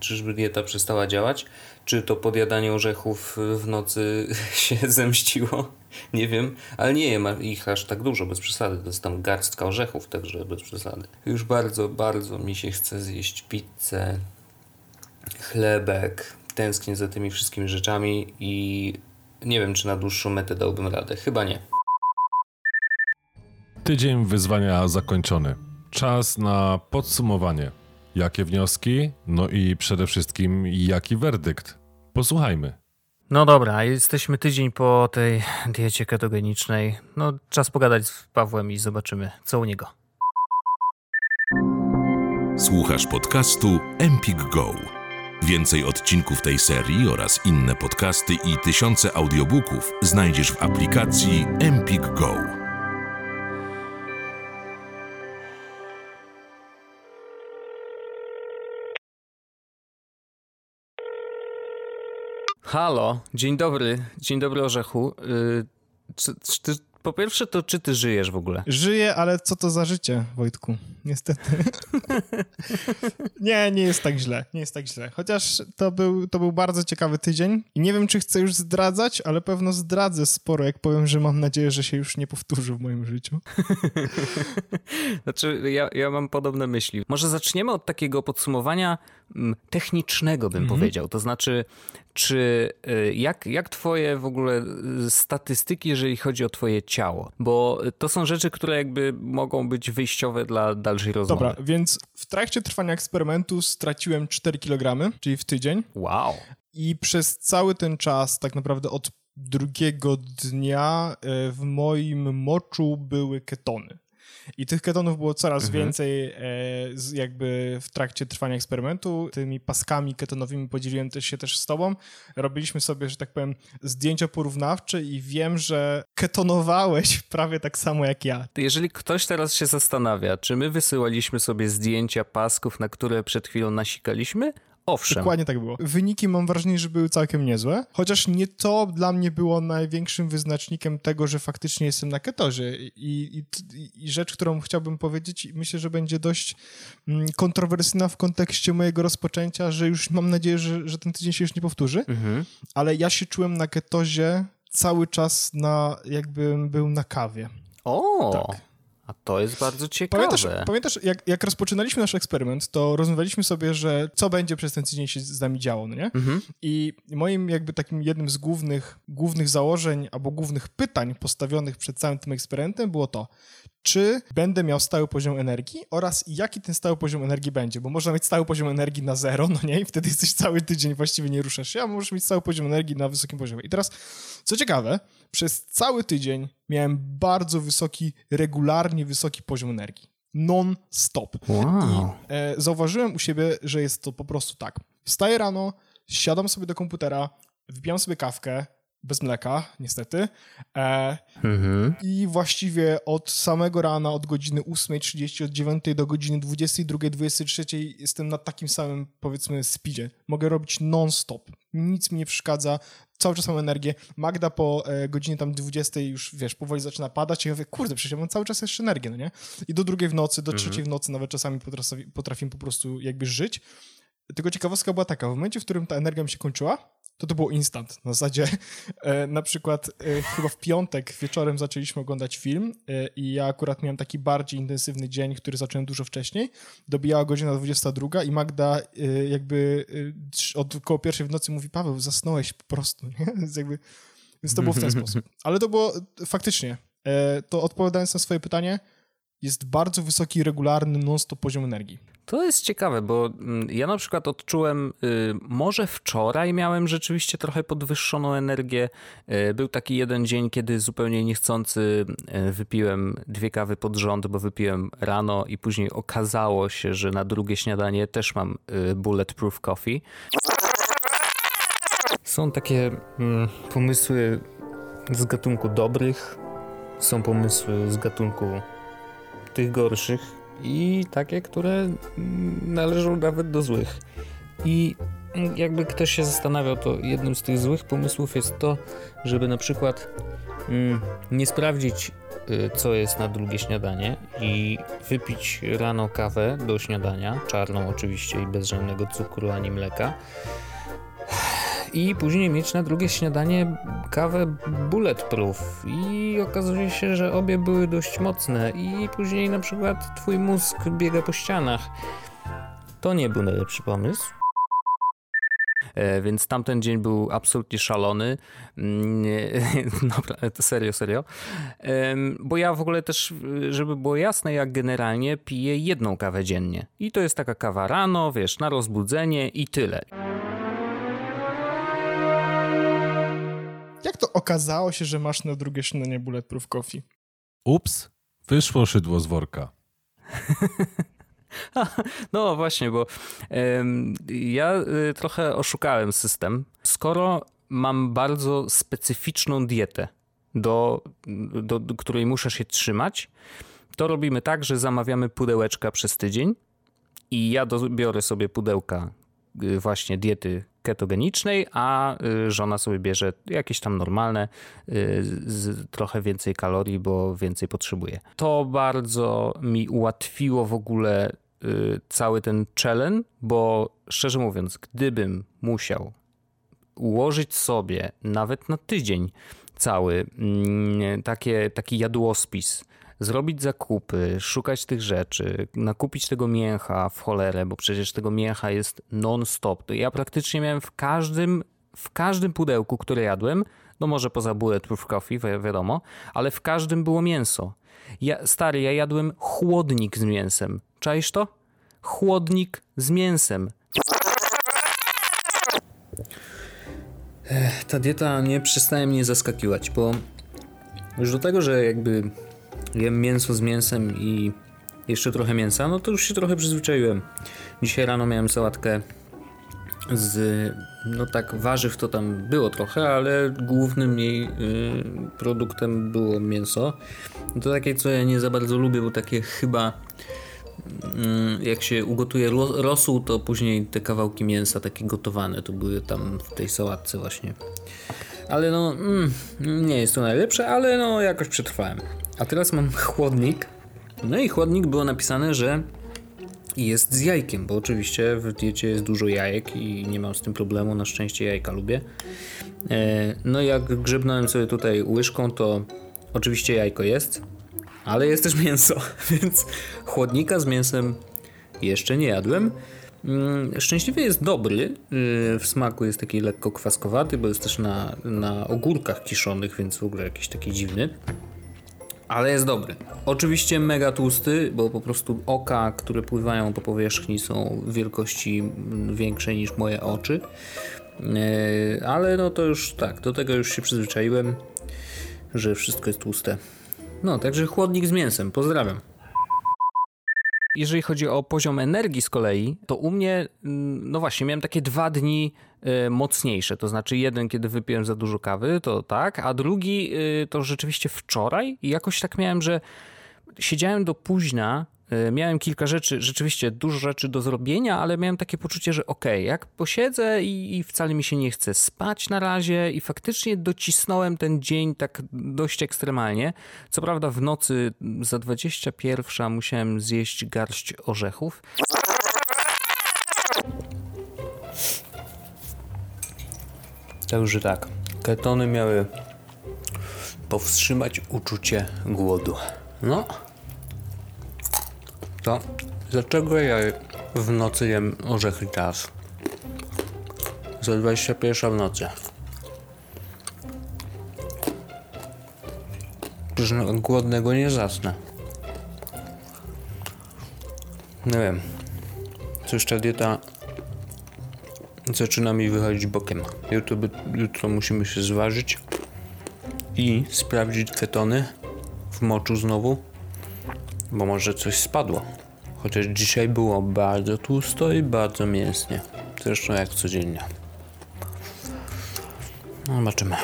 czyżby dieta przestała działać? Czy to podjadanie orzechów w nocy się zemściło? Nie wiem, ale nie jem ich aż tak dużo, bez przesady. To jest tam garstka orzechów, także bez przesady. Już bardzo, bardzo mi się chce zjeść pizzę, chlebek. Tęsknię za tymi wszystkimi rzeczami i nie wiem, czy na dłuższą metę dałbym radę. Chyba nie. Tydzień wyzwania zakończony. Czas na podsumowanie. Jakie wnioski? No i przede wszystkim jaki werdykt? Posłuchajmy. No dobra, jesteśmy tydzień po tej diecie ketogenicznej. No czas pogadać z Pawłem i zobaczymy, co u niego. Słuchasz podcastu Empik Go. Więcej odcinków tej serii oraz inne podcasty i tysiące audiobooków znajdziesz w aplikacji Empik Go. Halo, dzień dobry, dzień dobry Orzechu. Yy, czy, czy ty, po pierwsze to czy ty żyjesz w ogóle? Żyję, ale co to za życie, Wojtku? Niestety. nie, nie jest tak źle, nie jest tak źle. Chociaż to był, to był bardzo ciekawy tydzień i nie wiem, czy chcę już zdradzać, ale pewno zdradzę sporo, jak powiem, że mam nadzieję, że się już nie powtórzy w moim życiu. znaczy, ja, ja mam podobne myśli. Może zaczniemy od takiego podsumowania technicznego, bym mhm. powiedział. To znaczy, czy y, jak, jak twoje w ogóle y, statystyki, jeżeli chodzi o twoje ciało? Bo to są rzeczy, które jakby mogą być wyjściowe dla dalszej rozmowy. Dobra, więc w trakcie trwania eksperymentu straciłem 4 kg, czyli w tydzień. Wow. I przez cały ten czas, tak naprawdę od drugiego dnia, y, w moim moczu były ketony. I tych ketonów było coraz mhm. więcej e, jakby w trakcie trwania eksperymentu. Tymi paskami ketonowymi podzieliłem też się też z tobą. Robiliśmy sobie, że tak powiem, zdjęcia porównawcze i wiem, że ketonowałeś prawie tak samo jak ja. Jeżeli ktoś teraz się zastanawia, czy my wysyłaliśmy sobie zdjęcia pasków, na które przed chwilą nasikaliśmy, Owszem. Dokładnie tak było. Wyniki mam wrażenie, że były całkiem niezłe, chociaż nie to dla mnie było największym wyznacznikiem tego, że faktycznie jestem na ketozie. I, i, i rzecz, którą chciałbym powiedzieć, myślę, że będzie dość mm, kontrowersyjna w kontekście mojego rozpoczęcia, że już mam nadzieję, że, że ten tydzień się już nie powtórzy, mhm. ale ja się czułem na ketozie cały czas na, jakbym był na kawie. O! Tak. A to jest bardzo ciekawe. Pamiętasz, pamiętasz jak, jak rozpoczynaliśmy nasz eksperyment, to rozmawialiśmy sobie, że co będzie przez ten tydzień się z nami działo, no nie? Mhm. I moim jakby takim jednym z głównych, głównych założeń albo głównych pytań postawionych przed całym tym eksperymentem było to, czy będę miał stały poziom energii oraz jaki ten stały poziom energii będzie, bo można mieć stały poziom energii na zero, no nie, i wtedy jesteś cały tydzień, właściwie nie ruszasz się, a możesz mieć stały poziom energii na wysokim poziomie. I teraz, co ciekawe, przez cały tydzień miałem bardzo wysoki, regularnie wysoki poziom energii. Non-stop. Wow. I e, zauważyłem u siebie, że jest to po prostu tak. Wstaję rano, siadam sobie do komputera, wbijam sobie kawkę, bez mleka, niestety. E, mhm. I właściwie od samego rana, od godziny 8.30, od 9 do godziny 22.23 jestem na takim samym, powiedzmy, speedzie. Mogę robić non-stop. Nic mi nie przeszkadza. Cały czas mam energię. Magda po e, godzinie tam 20 już, wiesz, powoli zaczyna padać i ja mówię, kurde, przecież ja mam cały czas jeszcze energię, no nie? I do drugiej w nocy, do mhm. trzeciej w nocy nawet czasami potrafi, potrafię po prostu jakby żyć. Tylko ciekawostka była taka, w momencie, w którym ta energia mi się kończyła, to to było instant. Na zasadzie e, na przykład e, chyba w piątek wieczorem zaczęliśmy oglądać film e, i ja akurat miałem taki bardziej intensywny dzień, który zacząłem dużo wcześniej. Dobijała godzina 22 i Magda jakby od koło pierwszej w nocy mówi, Paweł, zasnąłeś po prostu, nie? Więc, jakby, więc to było w ten sposób. Ale to było faktycznie, to odpowiadając na swoje pytanie, jest bardzo wysoki, regularny, non-stop poziom energii. To jest ciekawe, bo mm, ja na przykład odczułem, y, może wczoraj miałem rzeczywiście trochę podwyższoną energię. Y, był taki jeden dzień, kiedy zupełnie niechcący y, wypiłem dwie kawy pod rząd, bo wypiłem rano i później okazało się, że na drugie śniadanie też mam bulletproof coffee. Są takie mm, pomysły z gatunku dobrych, są pomysły z gatunku tych gorszych i takie, które należą nawet do złych. I jakby ktoś się zastanawiał, to jednym z tych złych pomysłów jest to, żeby na przykład mm, nie sprawdzić, y, co jest na drugie śniadanie i wypić rano kawę do śniadania, czarną oczywiście i bez żadnego cukru ani mleka i później mieć na drugie śniadanie kawę bulletproof i okazuje się, że obie były dość mocne i później na przykład twój mózg biega po ścianach. To nie był najlepszy pomysł. E, więc tamten dzień był absolutnie szalony. Mm, dobra, to serio, serio. Bo ja w ogóle też, żeby było jasne, jak generalnie piję jedną kawę dziennie. I to jest taka kawa rano, wiesz, na rozbudzenie i tyle. Jak to okazało się, że masz na drugie śniadanie Bulletproof Coffee? Ups, wyszło szydło z worka. no właśnie, bo ja y, trochę oszukałem system. Skoro mam bardzo specyficzną dietę, do, do, do której muszę się trzymać, to robimy tak, że zamawiamy pudełeczka przez tydzień i ja do, biorę sobie pudełka y, właśnie diety ketogenicznej, a y, żona sobie bierze jakieś tam normalne, y, z trochę więcej kalorii, bo więcej potrzebuje. To bardzo mi ułatwiło w ogóle y, cały ten challenge, bo szczerze mówiąc, gdybym musiał ułożyć sobie nawet na tydzień cały mm, takie, taki jadłospis, zrobić zakupy, szukać tych rzeczy, nakupić tego mięcha w cholerę, bo przecież tego mięcha jest non-stop. Ja praktycznie miałem w każdym, w każdym pudełku, które jadłem, no może poza bulletproof coffee, wi wiadomo, ale w każdym było mięso. Ja, stary, ja jadłem chłodnik z mięsem. Czaisz to? Chłodnik z mięsem. Ta dieta nie przestaje mnie zaskakiwać, bo już do tego, że jakby jem mięso z mięsem i jeszcze trochę mięsa, no to już się trochę przyzwyczaiłem. Dzisiaj rano miałem sałatkę z, no tak, warzyw to tam było trochę, ale głównym jej y, produktem było mięso. To takie, co ja nie za bardzo lubię, bo takie chyba y, jak się ugotuje rosół, to później te kawałki mięsa takie gotowane, to były tam w tej sałatce właśnie. Ale no, mm, nie jest to najlepsze, ale no jakoś przetrwałem. A teraz mam chłodnik. No i chłodnik było napisane, że jest z jajkiem, bo oczywiście w diecie jest dużo jajek i nie mam z tym problemu, na szczęście jajka lubię. E, no jak grzebnąłem sobie tutaj łyżką, to oczywiście jajko jest, ale jest też mięso, więc chłodnika z mięsem jeszcze nie jadłem. Mm, szczęśliwie jest dobry, y, w smaku jest taki lekko kwaskowaty, bo jest też na, na ogórkach kiszonych, więc w ogóle jakiś taki dziwny ale jest dobry. Oczywiście mega tłusty, bo po prostu oka, które pływają po powierzchni są wielkości większej niż moje oczy. E, ale no to już tak, do tego już się przyzwyczaiłem, że wszystko jest tłuste. No, także chłodnik z mięsem. Pozdrawiam. Jeżeli chodzi o poziom energii z kolei, to u mnie, mm, no właśnie, miałem takie dwa dni mocniejsze. To znaczy, jeden, kiedy wypiłem za dużo kawy, to tak, a drugi y, to rzeczywiście wczoraj. I jakoś tak miałem, że siedziałem do późna E, miałem kilka rzeczy, rzeczywiście dużo rzeczy do zrobienia, ale miałem takie poczucie, że okej, okay, jak posiedzę i, i, wcale mi się nie chce spać na razie i faktycznie docisnąłem ten dzień tak dość ekstremalnie. Co prawda w nocy za 21 musiałem zjeść garść orzechów. Także tak, ketony miały powstrzymać uczucie głodu. No, to dlaczego ja w nocy jem orzechy teraz? Za 21 w nocy. Przecież głodnego nie zasnę. No wiem. Coś ta dieta zaczyna mi wychodzić bokiem. Jutro, jutro musimy się zważyć i sprawdzić ketony w moczu znowu, bo może coś spadło. Chociaż dzisiaj było bardzo tłusto i bardzo mięsnie. Zresztą jak codziennie. No zobaczymy.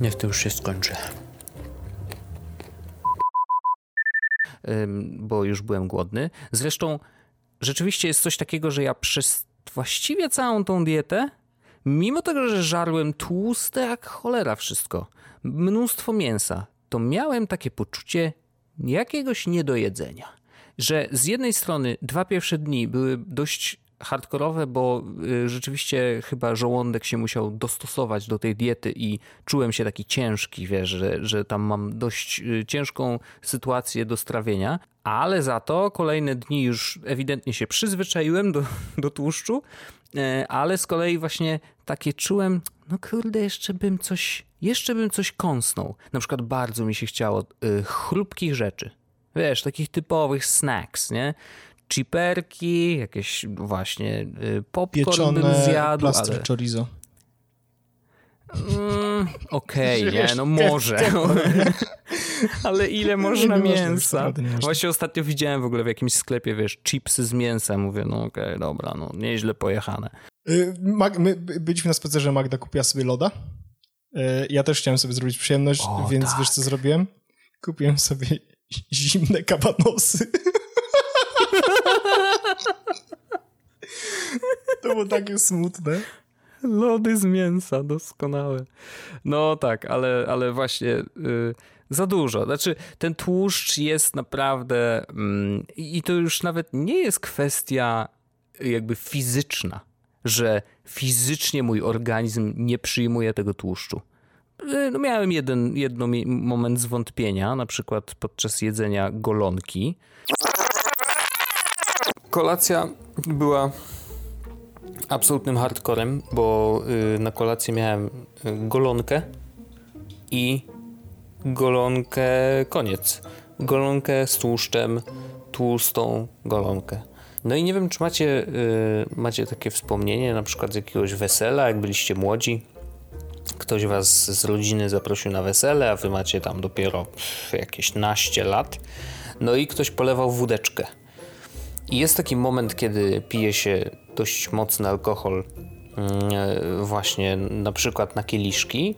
Niech to już się skończy. Bo już byłem głodny. Zresztą rzeczywiście jest coś takiego, że ja przez właściwie całą tą dietę, mimo tego, że żarłem tłuste jak cholera wszystko, mnóstwo mięsa, to miałem takie poczucie jakiegoś niedojedzenia. Że z jednej strony dwa pierwsze dni były dość hardkorowe, bo y, rzeczywiście chyba żołądek się musiał dostosować do tej diety i czułem się taki ciężki, wiesz, że, że tam mam dość y, ciężką sytuację do strawienia, ale za to kolejne dni już ewidentnie się przyzwyczaiłem do, do tłuszczu, e, ale z kolei właśnie takie czułem, no kurde, jeszcze bym coś, jeszcze bym coś kąsnął. Na przykład bardzo mi się chciało y, chrupkich rzeczy. Wiesz, takich typowych snacks, nie? Chiperki, jakieś właśnie y, popcorn Pieczone bym zjadł, plastry ale... chorizo. Mm, Okej, okay, nie, no może. ale ile można nie mięsa? Można, nie Właśnie ostatnio widziałem w ogóle w jakimś sklepie, wiesz, chipsy z mięsem. Mówię, no okej, okay, dobra, no nieźle pojechane. Y, Mag my byliśmy na spacerze, Magda kupiła sobie loda. Y, ja też chciałem sobie zrobić przyjemność, o, więc tak. wiesz co zrobiłem? Kupiłem sobie zimne kabanosy. To było takie smutne. Lody z mięsa, doskonałe. No tak, ale, ale właśnie yy, za dużo. Znaczy, ten tłuszcz jest naprawdę. Yy, I to już nawet nie jest kwestia jakby fizyczna, że fizycznie mój organizm nie przyjmuje tego tłuszczu. Y, no miałem jeden jedno moment zwątpienia, na przykład podczas jedzenia golonki. Kolacja była absolutnym hardcorem, bo y, na kolację miałem y, golonkę i golonkę koniec. Golonkę z tłuszczem, tłustą golonkę. No i nie wiem, czy macie, y, macie takie wspomnienie na przykład z jakiegoś wesela, jak byliście młodzi. Ktoś was z rodziny zaprosił na wesele, a wy macie tam dopiero jakieś naście lat. No i ktoś polewał wódeczkę. I jest taki moment, kiedy pije się dość mocny alkohol, mm, e, właśnie na przykład na kieliszki,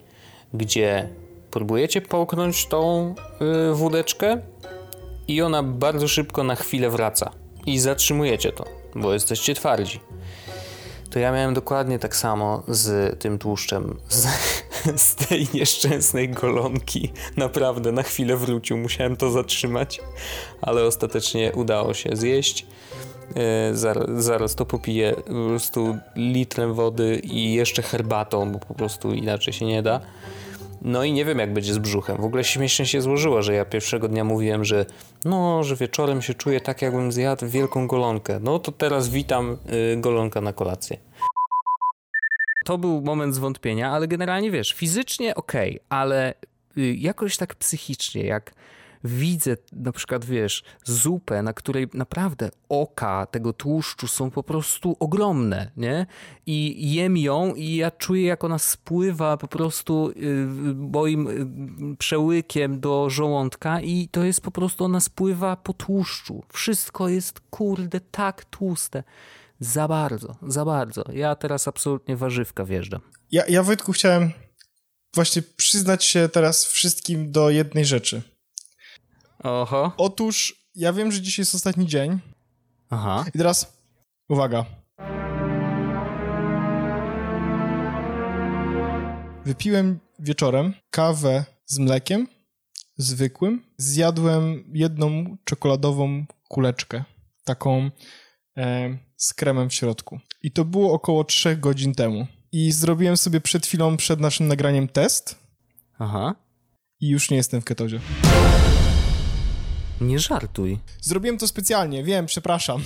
gdzie próbujecie połknąć tą y, wódeczkę i ona bardzo szybko na chwilę wraca i zatrzymujecie to, bo jesteście twardzi. To ja miałem dokładnie tak samo z tym tłuszczem, z, z tej nieszczęsnej golonki. Naprawdę na chwilę wrócił, musiałem to zatrzymać, ale ostatecznie udało się zjeść. E, zaraz, zaraz to popiję po prostu litrem wody i jeszcze herbatą, bo po prostu inaczej się nie da. No i nie wiem, jak będzie z brzuchem. W ogóle śmiesznie się złożyło, że ja pierwszego dnia mówiłem, że no, że wieczorem się czuję tak, jakbym zjadł wielką golonkę. No to teraz witam y, golonka na kolację. To był moment zwątpienia, ale generalnie wiesz, fizycznie okay, ale y, jakoś tak psychicznie, jak widzę na przykład, wiesz, zupę, na której naprawdę oka tego tłuszczu są po prostu ogromne, nie? I jem ją i ja czuję, jak ona spływa po prostu y, moim y, przełykiem do żołądka i to jest po prostu, ona spływa po tłuszczu. Wszystko jest, kurde, tak tłuste. Za bardzo, za bardzo. Ja teraz absolutnie warzywka wjeżdżam. Ja, ja Wojtku chciałem właśnie przyznać się teraz wszystkim do jednej rzeczy. Oho. Otóż ja wiem, że dzisiaj jest ostatni dzień. Aha. I teraz uwaga. Wypiłem wieczorem kawę z mlekiem, zwykłym. Zjadłem jedną czekoladową kuleczkę, taką e, z kremem w środku. I to było około 3 godzin temu. I zrobiłem sobie przed chwilą, przed naszym nagraniem test. Aha. I już nie jestem w ketozie. Nie żartuj. Zrobiłem to specjalnie, wiem, przepraszam.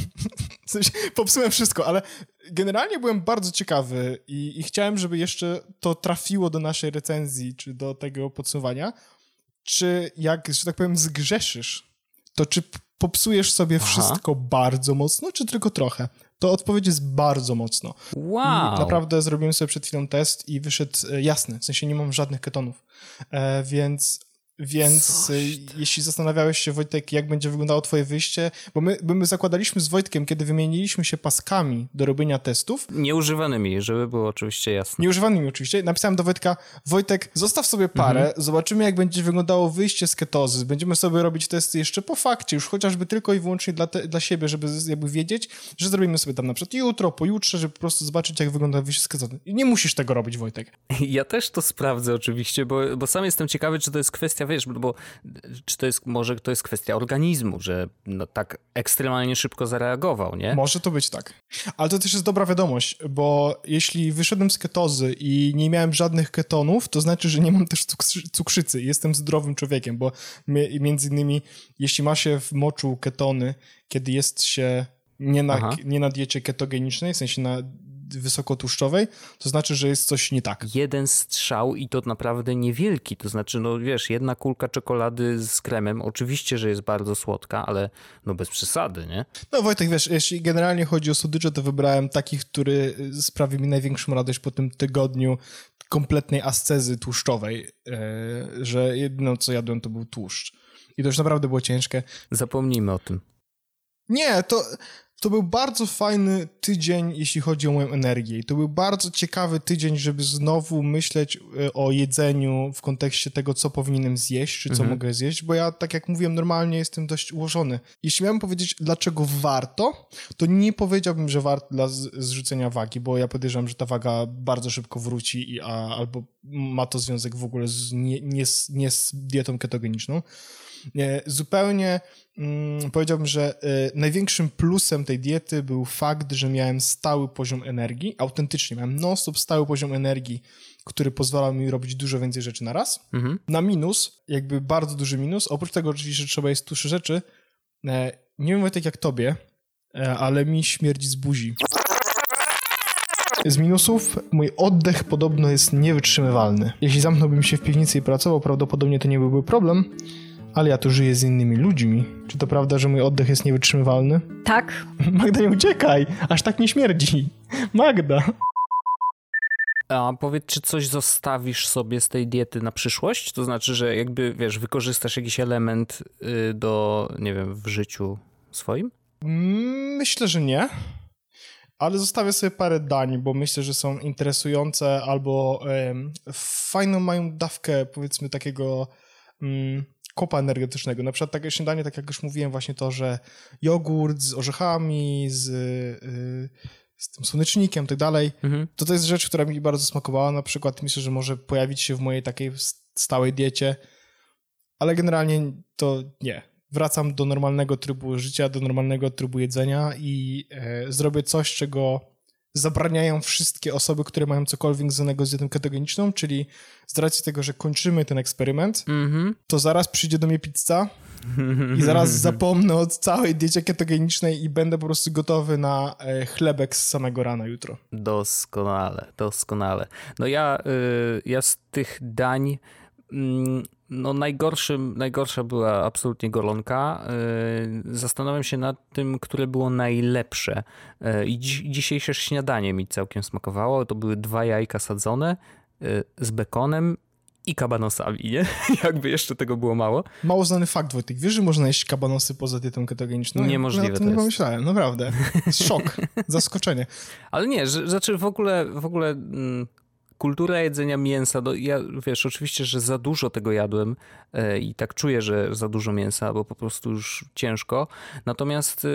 popsułem wszystko, ale generalnie byłem bardzo ciekawy i, i, chciałem, żeby jeszcze to trafiło do naszej recenzji, czy do tego podsumowania. Czy jak, że tak powiem, zgrzeszysz, to czy popsujesz sobie Aha. wszystko bardzo mocno, czy tylko trochę? To odpowiedź jest bardzo mocno. Wow. Naprawdę zrobiłem sobie przed chwilą test i wyszedł e, jasny, w sensie nie mam żadnych ketonów. E, więc więc e, jeśli zastanawiałeś się, Wojtek, jak będzie wyglądało twoje wyjście, bo my, bo my zakładaliśmy z Wojtkiem, kiedy wymieniliśmy się paskami do robienia testów, Nieużywanymi, żeby było oczywiście jasne. Nieużywanymi oczywiście. Napisałem do Wojtka, Wojtek, zostaw sobie parę, Mhm. zobaczymy jak będzie wyglądało wyjście z ketozy. Będziemy sobie robić testy jeszcze po fakcie, już chociażby tylko i wyłącznie dla, te, dla siebie, żeby jakby wiedzieć, że zrobimy sobie tam na przykład jutro, pojutrze, żeby po prostu zobaczyć jak wygląda wyjście z ketozy. I nie musisz tego robić, Wojtek. Ja też to sprawdzę oczywiście, bo, bo sam jestem ciekawy, czy to jest kwestia, wiesz, bo czy to jest, może to jest kwestia organizmu, że no, tak ekstremalnie szybko zareagował, nie? Może to być tak. Ale to też jest dobra wiadomość, bo jeśli wyszedłem z ketozy i nie miałem żadnych ketonów, to znaczy, że nie mam też cukrzy- cukrzycy. Jestem zdrowym człowiekiem, bo między innymi, jeśli ma się w moczu ketony, kiedy jest się nie na, Aha. nie na diecie ketogenicznej, w sensie na wysokotłuszczowej, to znaczy, że jest coś nie tak. Jeden strzał i to naprawdę niewielki, to znaczy, no wiesz, jedna kulka czekolady z kremem, oczywiście, że jest bardzo słodka, ale no bez przesady, nie? No Wojtek, wiesz, jeśli generalnie chodzi o słodycze, to wybrałem takich, który sprawi mi największą radość po tym tygodniu kompletnej ascezy tłuszczowej, e, że jedyne co jadłem to był tłuszcz. I to już naprawdę było ciężkie. Zapomnijmy o tym. Nie, to, to był bardzo fajny tydzień, jeśli chodzi o moją energię. I to był bardzo ciekawy tydzień, żeby znowu myśleć e, o jedzeniu w kontekście tego, co powinienem zjeść, czy co Mhm. mogę zjeść, bo ja, tak jak mówiłem, normalnie jestem dość ułożony. Jeśli miałem powiedzieć, dlaczego warto, to nie powiedziałbym, że warto dla zrzucenia wagi, bo ja podejrzewam, że ta waga bardzo szybko wróci i, a, albo ma to związek w ogóle z, nie, nie, nie z dietą ketogeniczną. Nie, zupełnie mm, powiedziałbym, że y, największym plusem tej diety był fakt, że miałem stały poziom energii, autentycznie miałem non-stop stały poziom energii, który pozwalał mi robić dużo więcej rzeczy na raz. Mhm. Na minus, jakby bardzo duży minus, oprócz tego oczywiście, że trzeba jeść tłuszcze rzeczy, e, nie wiem Wojtek jak tobie, e, ale mi śmierdzi z buzi. Z minusów mój oddech podobno jest niewytrzymywalny. Jeśli zamknąłbym się w piwnicy i pracował, prawdopodobnie to nie byłby problem, ale ja tu żyję z innymi ludźmi. Czy to prawda, że mój oddech jest niewytrzymywalny? Tak, Magda, nie uciekaj! Aż tak nie śmierdzi. Magda! A powiedz, czy coś zostawisz sobie z tej diety na przyszłość? To znaczy, że jakby, wiesz, wykorzystasz jakiś element y, do, nie wiem, w życiu swoim? Myślę, że nie. Ale zostawię sobie parę dań, bo myślę, że są interesujące albo fajną mają dawkę, powiedzmy, takiego mm, kopa energetycznego. Na przykład takie śniadanie, tak jak już mówiłem, właśnie to, że jogurt z orzechami, z, y, z tym słonecznikiem i tak dalej, Mhm. to to jest rzecz, która mi bardzo smakowała. Na przykład myślę, że może pojawić się w mojej takiej stałej diecie, ale generalnie to nie. Wracam do normalnego trybu życia, do normalnego trybu jedzenia i e, zrobię coś, czego zabraniają wszystkie osoby, które mają cokolwiek związanego z dietą ketogeniczną, czyli z racji tego, że kończymy ten eksperyment, Mhm. to zaraz przyjdzie do mnie pizza i zaraz zapomnę o całej diecie ketogenicznej i będę po prostu gotowy na e, chlebek z samego rana jutro. Doskonale, doskonale. No ja, y, ja z tych dań, mm, no najgorszym, najgorsza była absolutnie golonka. Y, Zastanawiam się nad tym, które było najlepsze. Y, I dzi- dzisiejsze śniadanie mi całkiem smakowało. To były dwa jajka sadzone y, z bekonem i kabanosami, nie? Jakby jeszcze tego było mało. Mało znany fakt, Wojtek. Wiesz, że można jeść kabanosy poza dietą ketogeniczną? Niemożliwe Ja o to nie pomyślałem, naprawdę. Szok, zaskoczenie. Ale nie, że, znaczy w ogóle, w ogóle mm, kultura jedzenia mięsa, no ja wiesz, oczywiście, że za dużo tego jadłem e, i tak czuję, że za dużo mięsa, bo po prostu już ciężko. Natomiast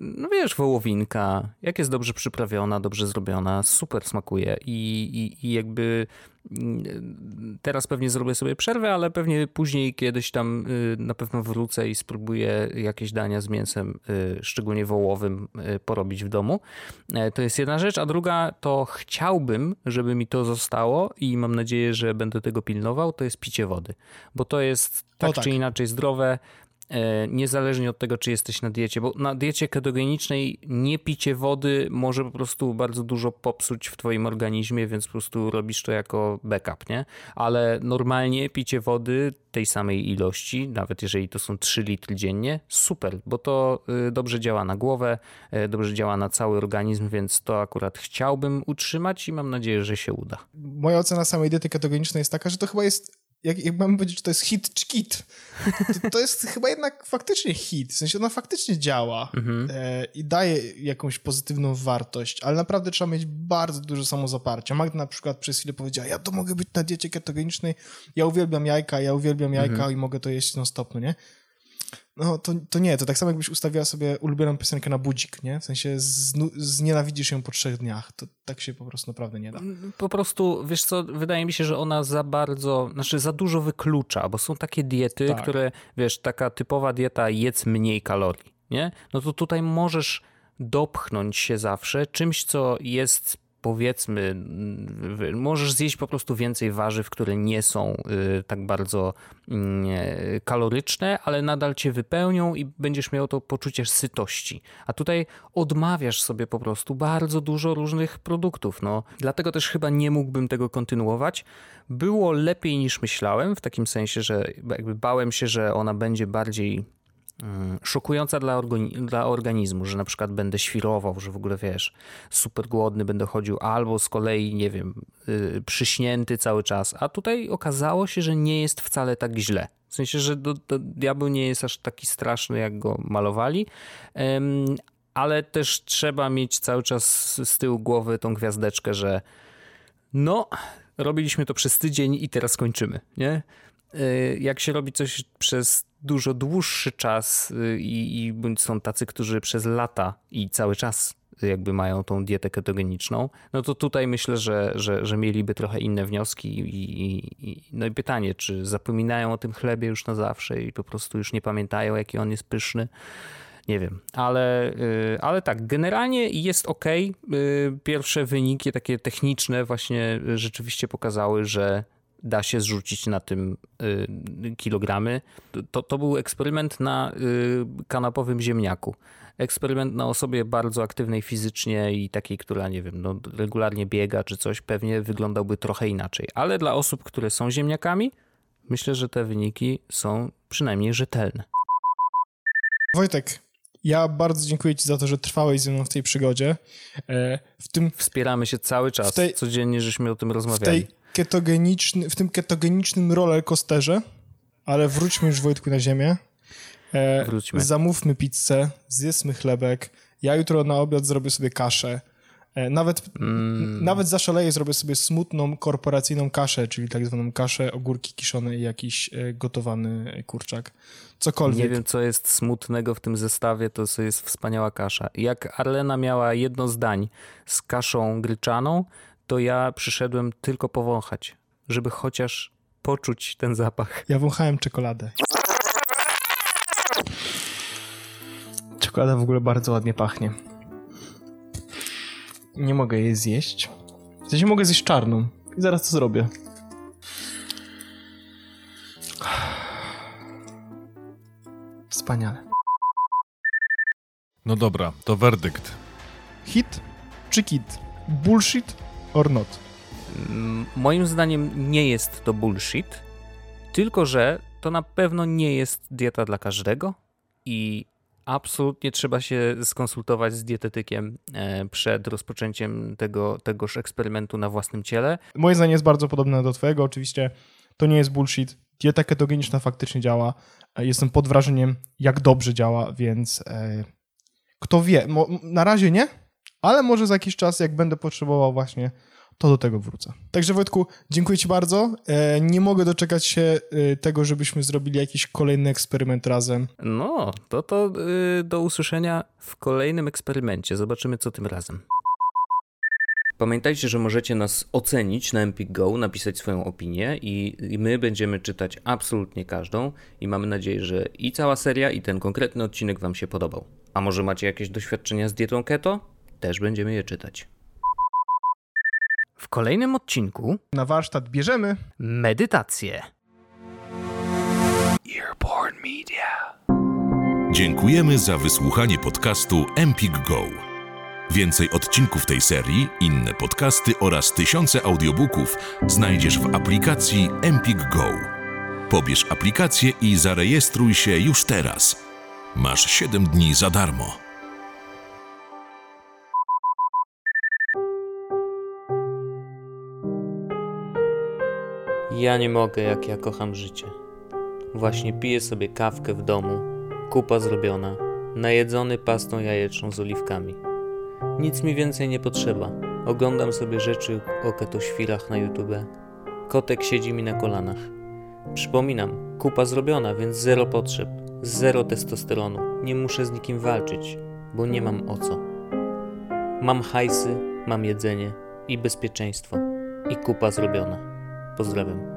no wiesz, wołowinka, jak jest dobrze przyprawiona, dobrze zrobiona, super smakuje i, i, i jakby mm, teraz pewnie zrobię sobie przerwę, ale pewnie później kiedyś tam y, na pewno wrócę i spróbuję jakieś dania z mięsem, y, szczególnie wołowym, y, porobić w domu. E, To jest jedna rzecz, a druga to chciałbym, żeby mi to zostało i mam nadzieję, że będę tego pilnował, to jest picie wody, bo to jest tak, tak. czy inaczej zdrowe niezależnie od tego, czy jesteś na diecie, bo na diecie ketogenicznej nie picie wody może po prostu bardzo dużo popsuć w twoim organizmie, więc po prostu robisz to jako backup, nie? Ale normalnie picie wody tej samej ilości, nawet jeżeli to są 3 litry dziennie, super, bo to y, dobrze działa na głowę, y, dobrze działa na cały organizm, więc to akurat chciałbym utrzymać i mam nadzieję, że się uda. Moja ocena samej diety ketogenicznej jest taka, że to chyba jest jak, jak mam powiedzieć, czy to jest hit czy kit, to, to, jest chyba jednak faktycznie hit. W sensie ona faktycznie działa mhm. e, i daje jakąś pozytywną wartość, ale naprawdę trzeba mieć bardzo dużo samozaparcia. Magda na przykład przez chwilę powiedziała, ja to mogę być na diecie ketogenicznej, ja uwielbiam jajka, ja uwielbiam jajka mhm. i mogę to jeść non stop, no nie? No to, to nie, to tak samo jakbyś ustawiła sobie ulubioną piosenkę na budzik, nie? W sensie znienawidzisz ją po trzech dniach. To tak się po prostu naprawdę nie da. Po prostu, wiesz co, wydaje mi się, że ona za bardzo, znaczy za dużo wyklucza, bo są takie diety, tak. które, wiesz, taka typowa dieta jedz mniej kalorii, nie? No to tutaj możesz dopchnąć się zawsze czymś, co jest powiedzmy, możesz zjeść po prostu więcej warzyw, które nie są y, tak bardzo mm, kaloryczne, ale nadal cię wypełnią i będziesz miał to poczucie sytości. A tutaj odmawiasz sobie po prostu bardzo dużo różnych produktów. No, dlatego też chyba nie mógłbym tego kontynuować. Było lepiej niż myślałem, w takim sensie, że jakby bałem się, że ona będzie bardziej szokująca dla, dla, organizmu, że na przykład będę świrował, że w ogóle wiesz, super głodny będę chodził, albo z kolei, nie wiem, yy, przyśnięty cały czas. A tutaj okazało się, że nie jest wcale tak źle. W sensie, że do, do, diabeł nie jest aż taki straszny, jak go malowali, ale też trzeba mieć cały czas z tyłu głowy tą gwiazdeczkę, że no, robiliśmy to przez tydzień i teraz kończymy, nie? Y, jak się robi coś przez dużo dłuższy czas y, i, i są tacy, którzy przez lata i cały czas jakby mają tą dietę ketogeniczną, no to tutaj myślę, że, że, że mieliby trochę inne wnioski i, i, no i pytanie, czy zapominają o tym chlebie już na zawsze i po prostu już nie pamiętają, jaki on jest pyszny. Nie wiem, ale, y, ale tak, generalnie jest ok. Pierwsze wyniki takie techniczne właśnie rzeczywiście pokazały, że da się zrzucić na tym y, kilogramy. To, to był eksperyment na y, kanapowym ziemniaku. Eksperyment na osobie bardzo aktywnej fizycznie i takiej, która, nie wiem, no, regularnie biega czy coś, pewnie wyglądałby trochę inaczej. Ale dla osób, które są ziemniakami, myślę, że te wyniki są przynajmniej rzetelne. Wojtek, ja bardzo dziękuję Ci za to, że trwałeś ze mną w tej przygodzie. E, w tym, Wspieramy się cały czas, tej, codziennie żeśmy o tym rozmawiali. W tej ketogeniczny, w tym ketogenicznym rollercoasterze, ale wróćmy już Wojtku na ziemię. E, Wróćmy. Zamówmy pizzę, zjedzmy chlebek. Ja jutro na obiad zrobię sobie kaszę. E, nawet, mm. nawet zaszaleję, zrobię sobie smutną korporacyjną kaszę, czyli tak zwaną kaszę, ogórki kiszone i jakiś e, gotowany kurczak. Cokolwiek. Nie wiem, co jest smutnego w tym zestawie, to jest wspaniała kasza. Jak Arlena miała jedno zdań z kaszą gryczaną, to ja przyszedłem tylko powąchać, żeby chociaż poczuć ten zapach. Ja wąchałem czekoladę. Czekolada w ogóle bardzo ładnie pachnie. Nie mogę jej zjeść. W sensie mogę zjeść czarną. I zaraz to zrobię. Wspaniale. No dobra, to werdykt. Hit czy kit? Bullshit or not? Mm, moim zdaniem nie jest to bullshit, tylko że to na pewno nie jest dieta dla każdego i absolutnie trzeba się skonsultować z dietetykiem e, przed rozpoczęciem tego, tegoż eksperymentu na własnym ciele. Moje zdanie jest bardzo podobne do twojego. Oczywiście to nie jest bullshit. Dieta ketogeniczna faktycznie działa. E, jestem pod wrażeniem, jak dobrze działa, więc e, kto wie. Na razie nie, ale może za jakiś czas, jak będę potrzebował właśnie, to do tego wrócę. Także Wojtku, dziękuję Ci bardzo. E, nie mogę doczekać się e, tego, żebyśmy zrobili jakiś kolejny eksperyment razem. No, to to e, do usłyszenia w kolejnym eksperymencie. Zobaczymy, co tym razem. Pamiętajcie, że możecie nas ocenić na Empik Go, napisać swoją opinię i, i my będziemy czytać absolutnie każdą i mamy nadzieję, że i cała seria i ten konkretny odcinek Wam się podobał. A może macie jakieś doświadczenia z dietą keto? Też będziemy je czytać. W kolejnym odcinku na warsztat bierzemy medytację. Earborn Media. Dziękujemy za wysłuchanie podcastu Empik Go. Więcej odcinków tej serii, inne podcasty oraz tysiące audiobooków znajdziesz w aplikacji Empik Go. Pobierz aplikację i zarejestruj się już teraz. Masz 7 dni za darmo. Ja nie mogę, jak ja kocham życie. Właśnie piję sobie kawkę w domu, kupa zrobiona, najedzony pastą jajeczną z oliwkami. Nic mi więcej nie potrzeba. Oglądam sobie rzeczy o ketoświrach na YouTube. Kotek siedzi mi na kolanach. Przypominam, kupa zrobiona, więc zero potrzeb, zero testosteronu. Nie muszę z nikim walczyć, bo nie mam o co. Mam hajsy, mam jedzenie i bezpieczeństwo. I kupa zrobiona. Pozdrawiam.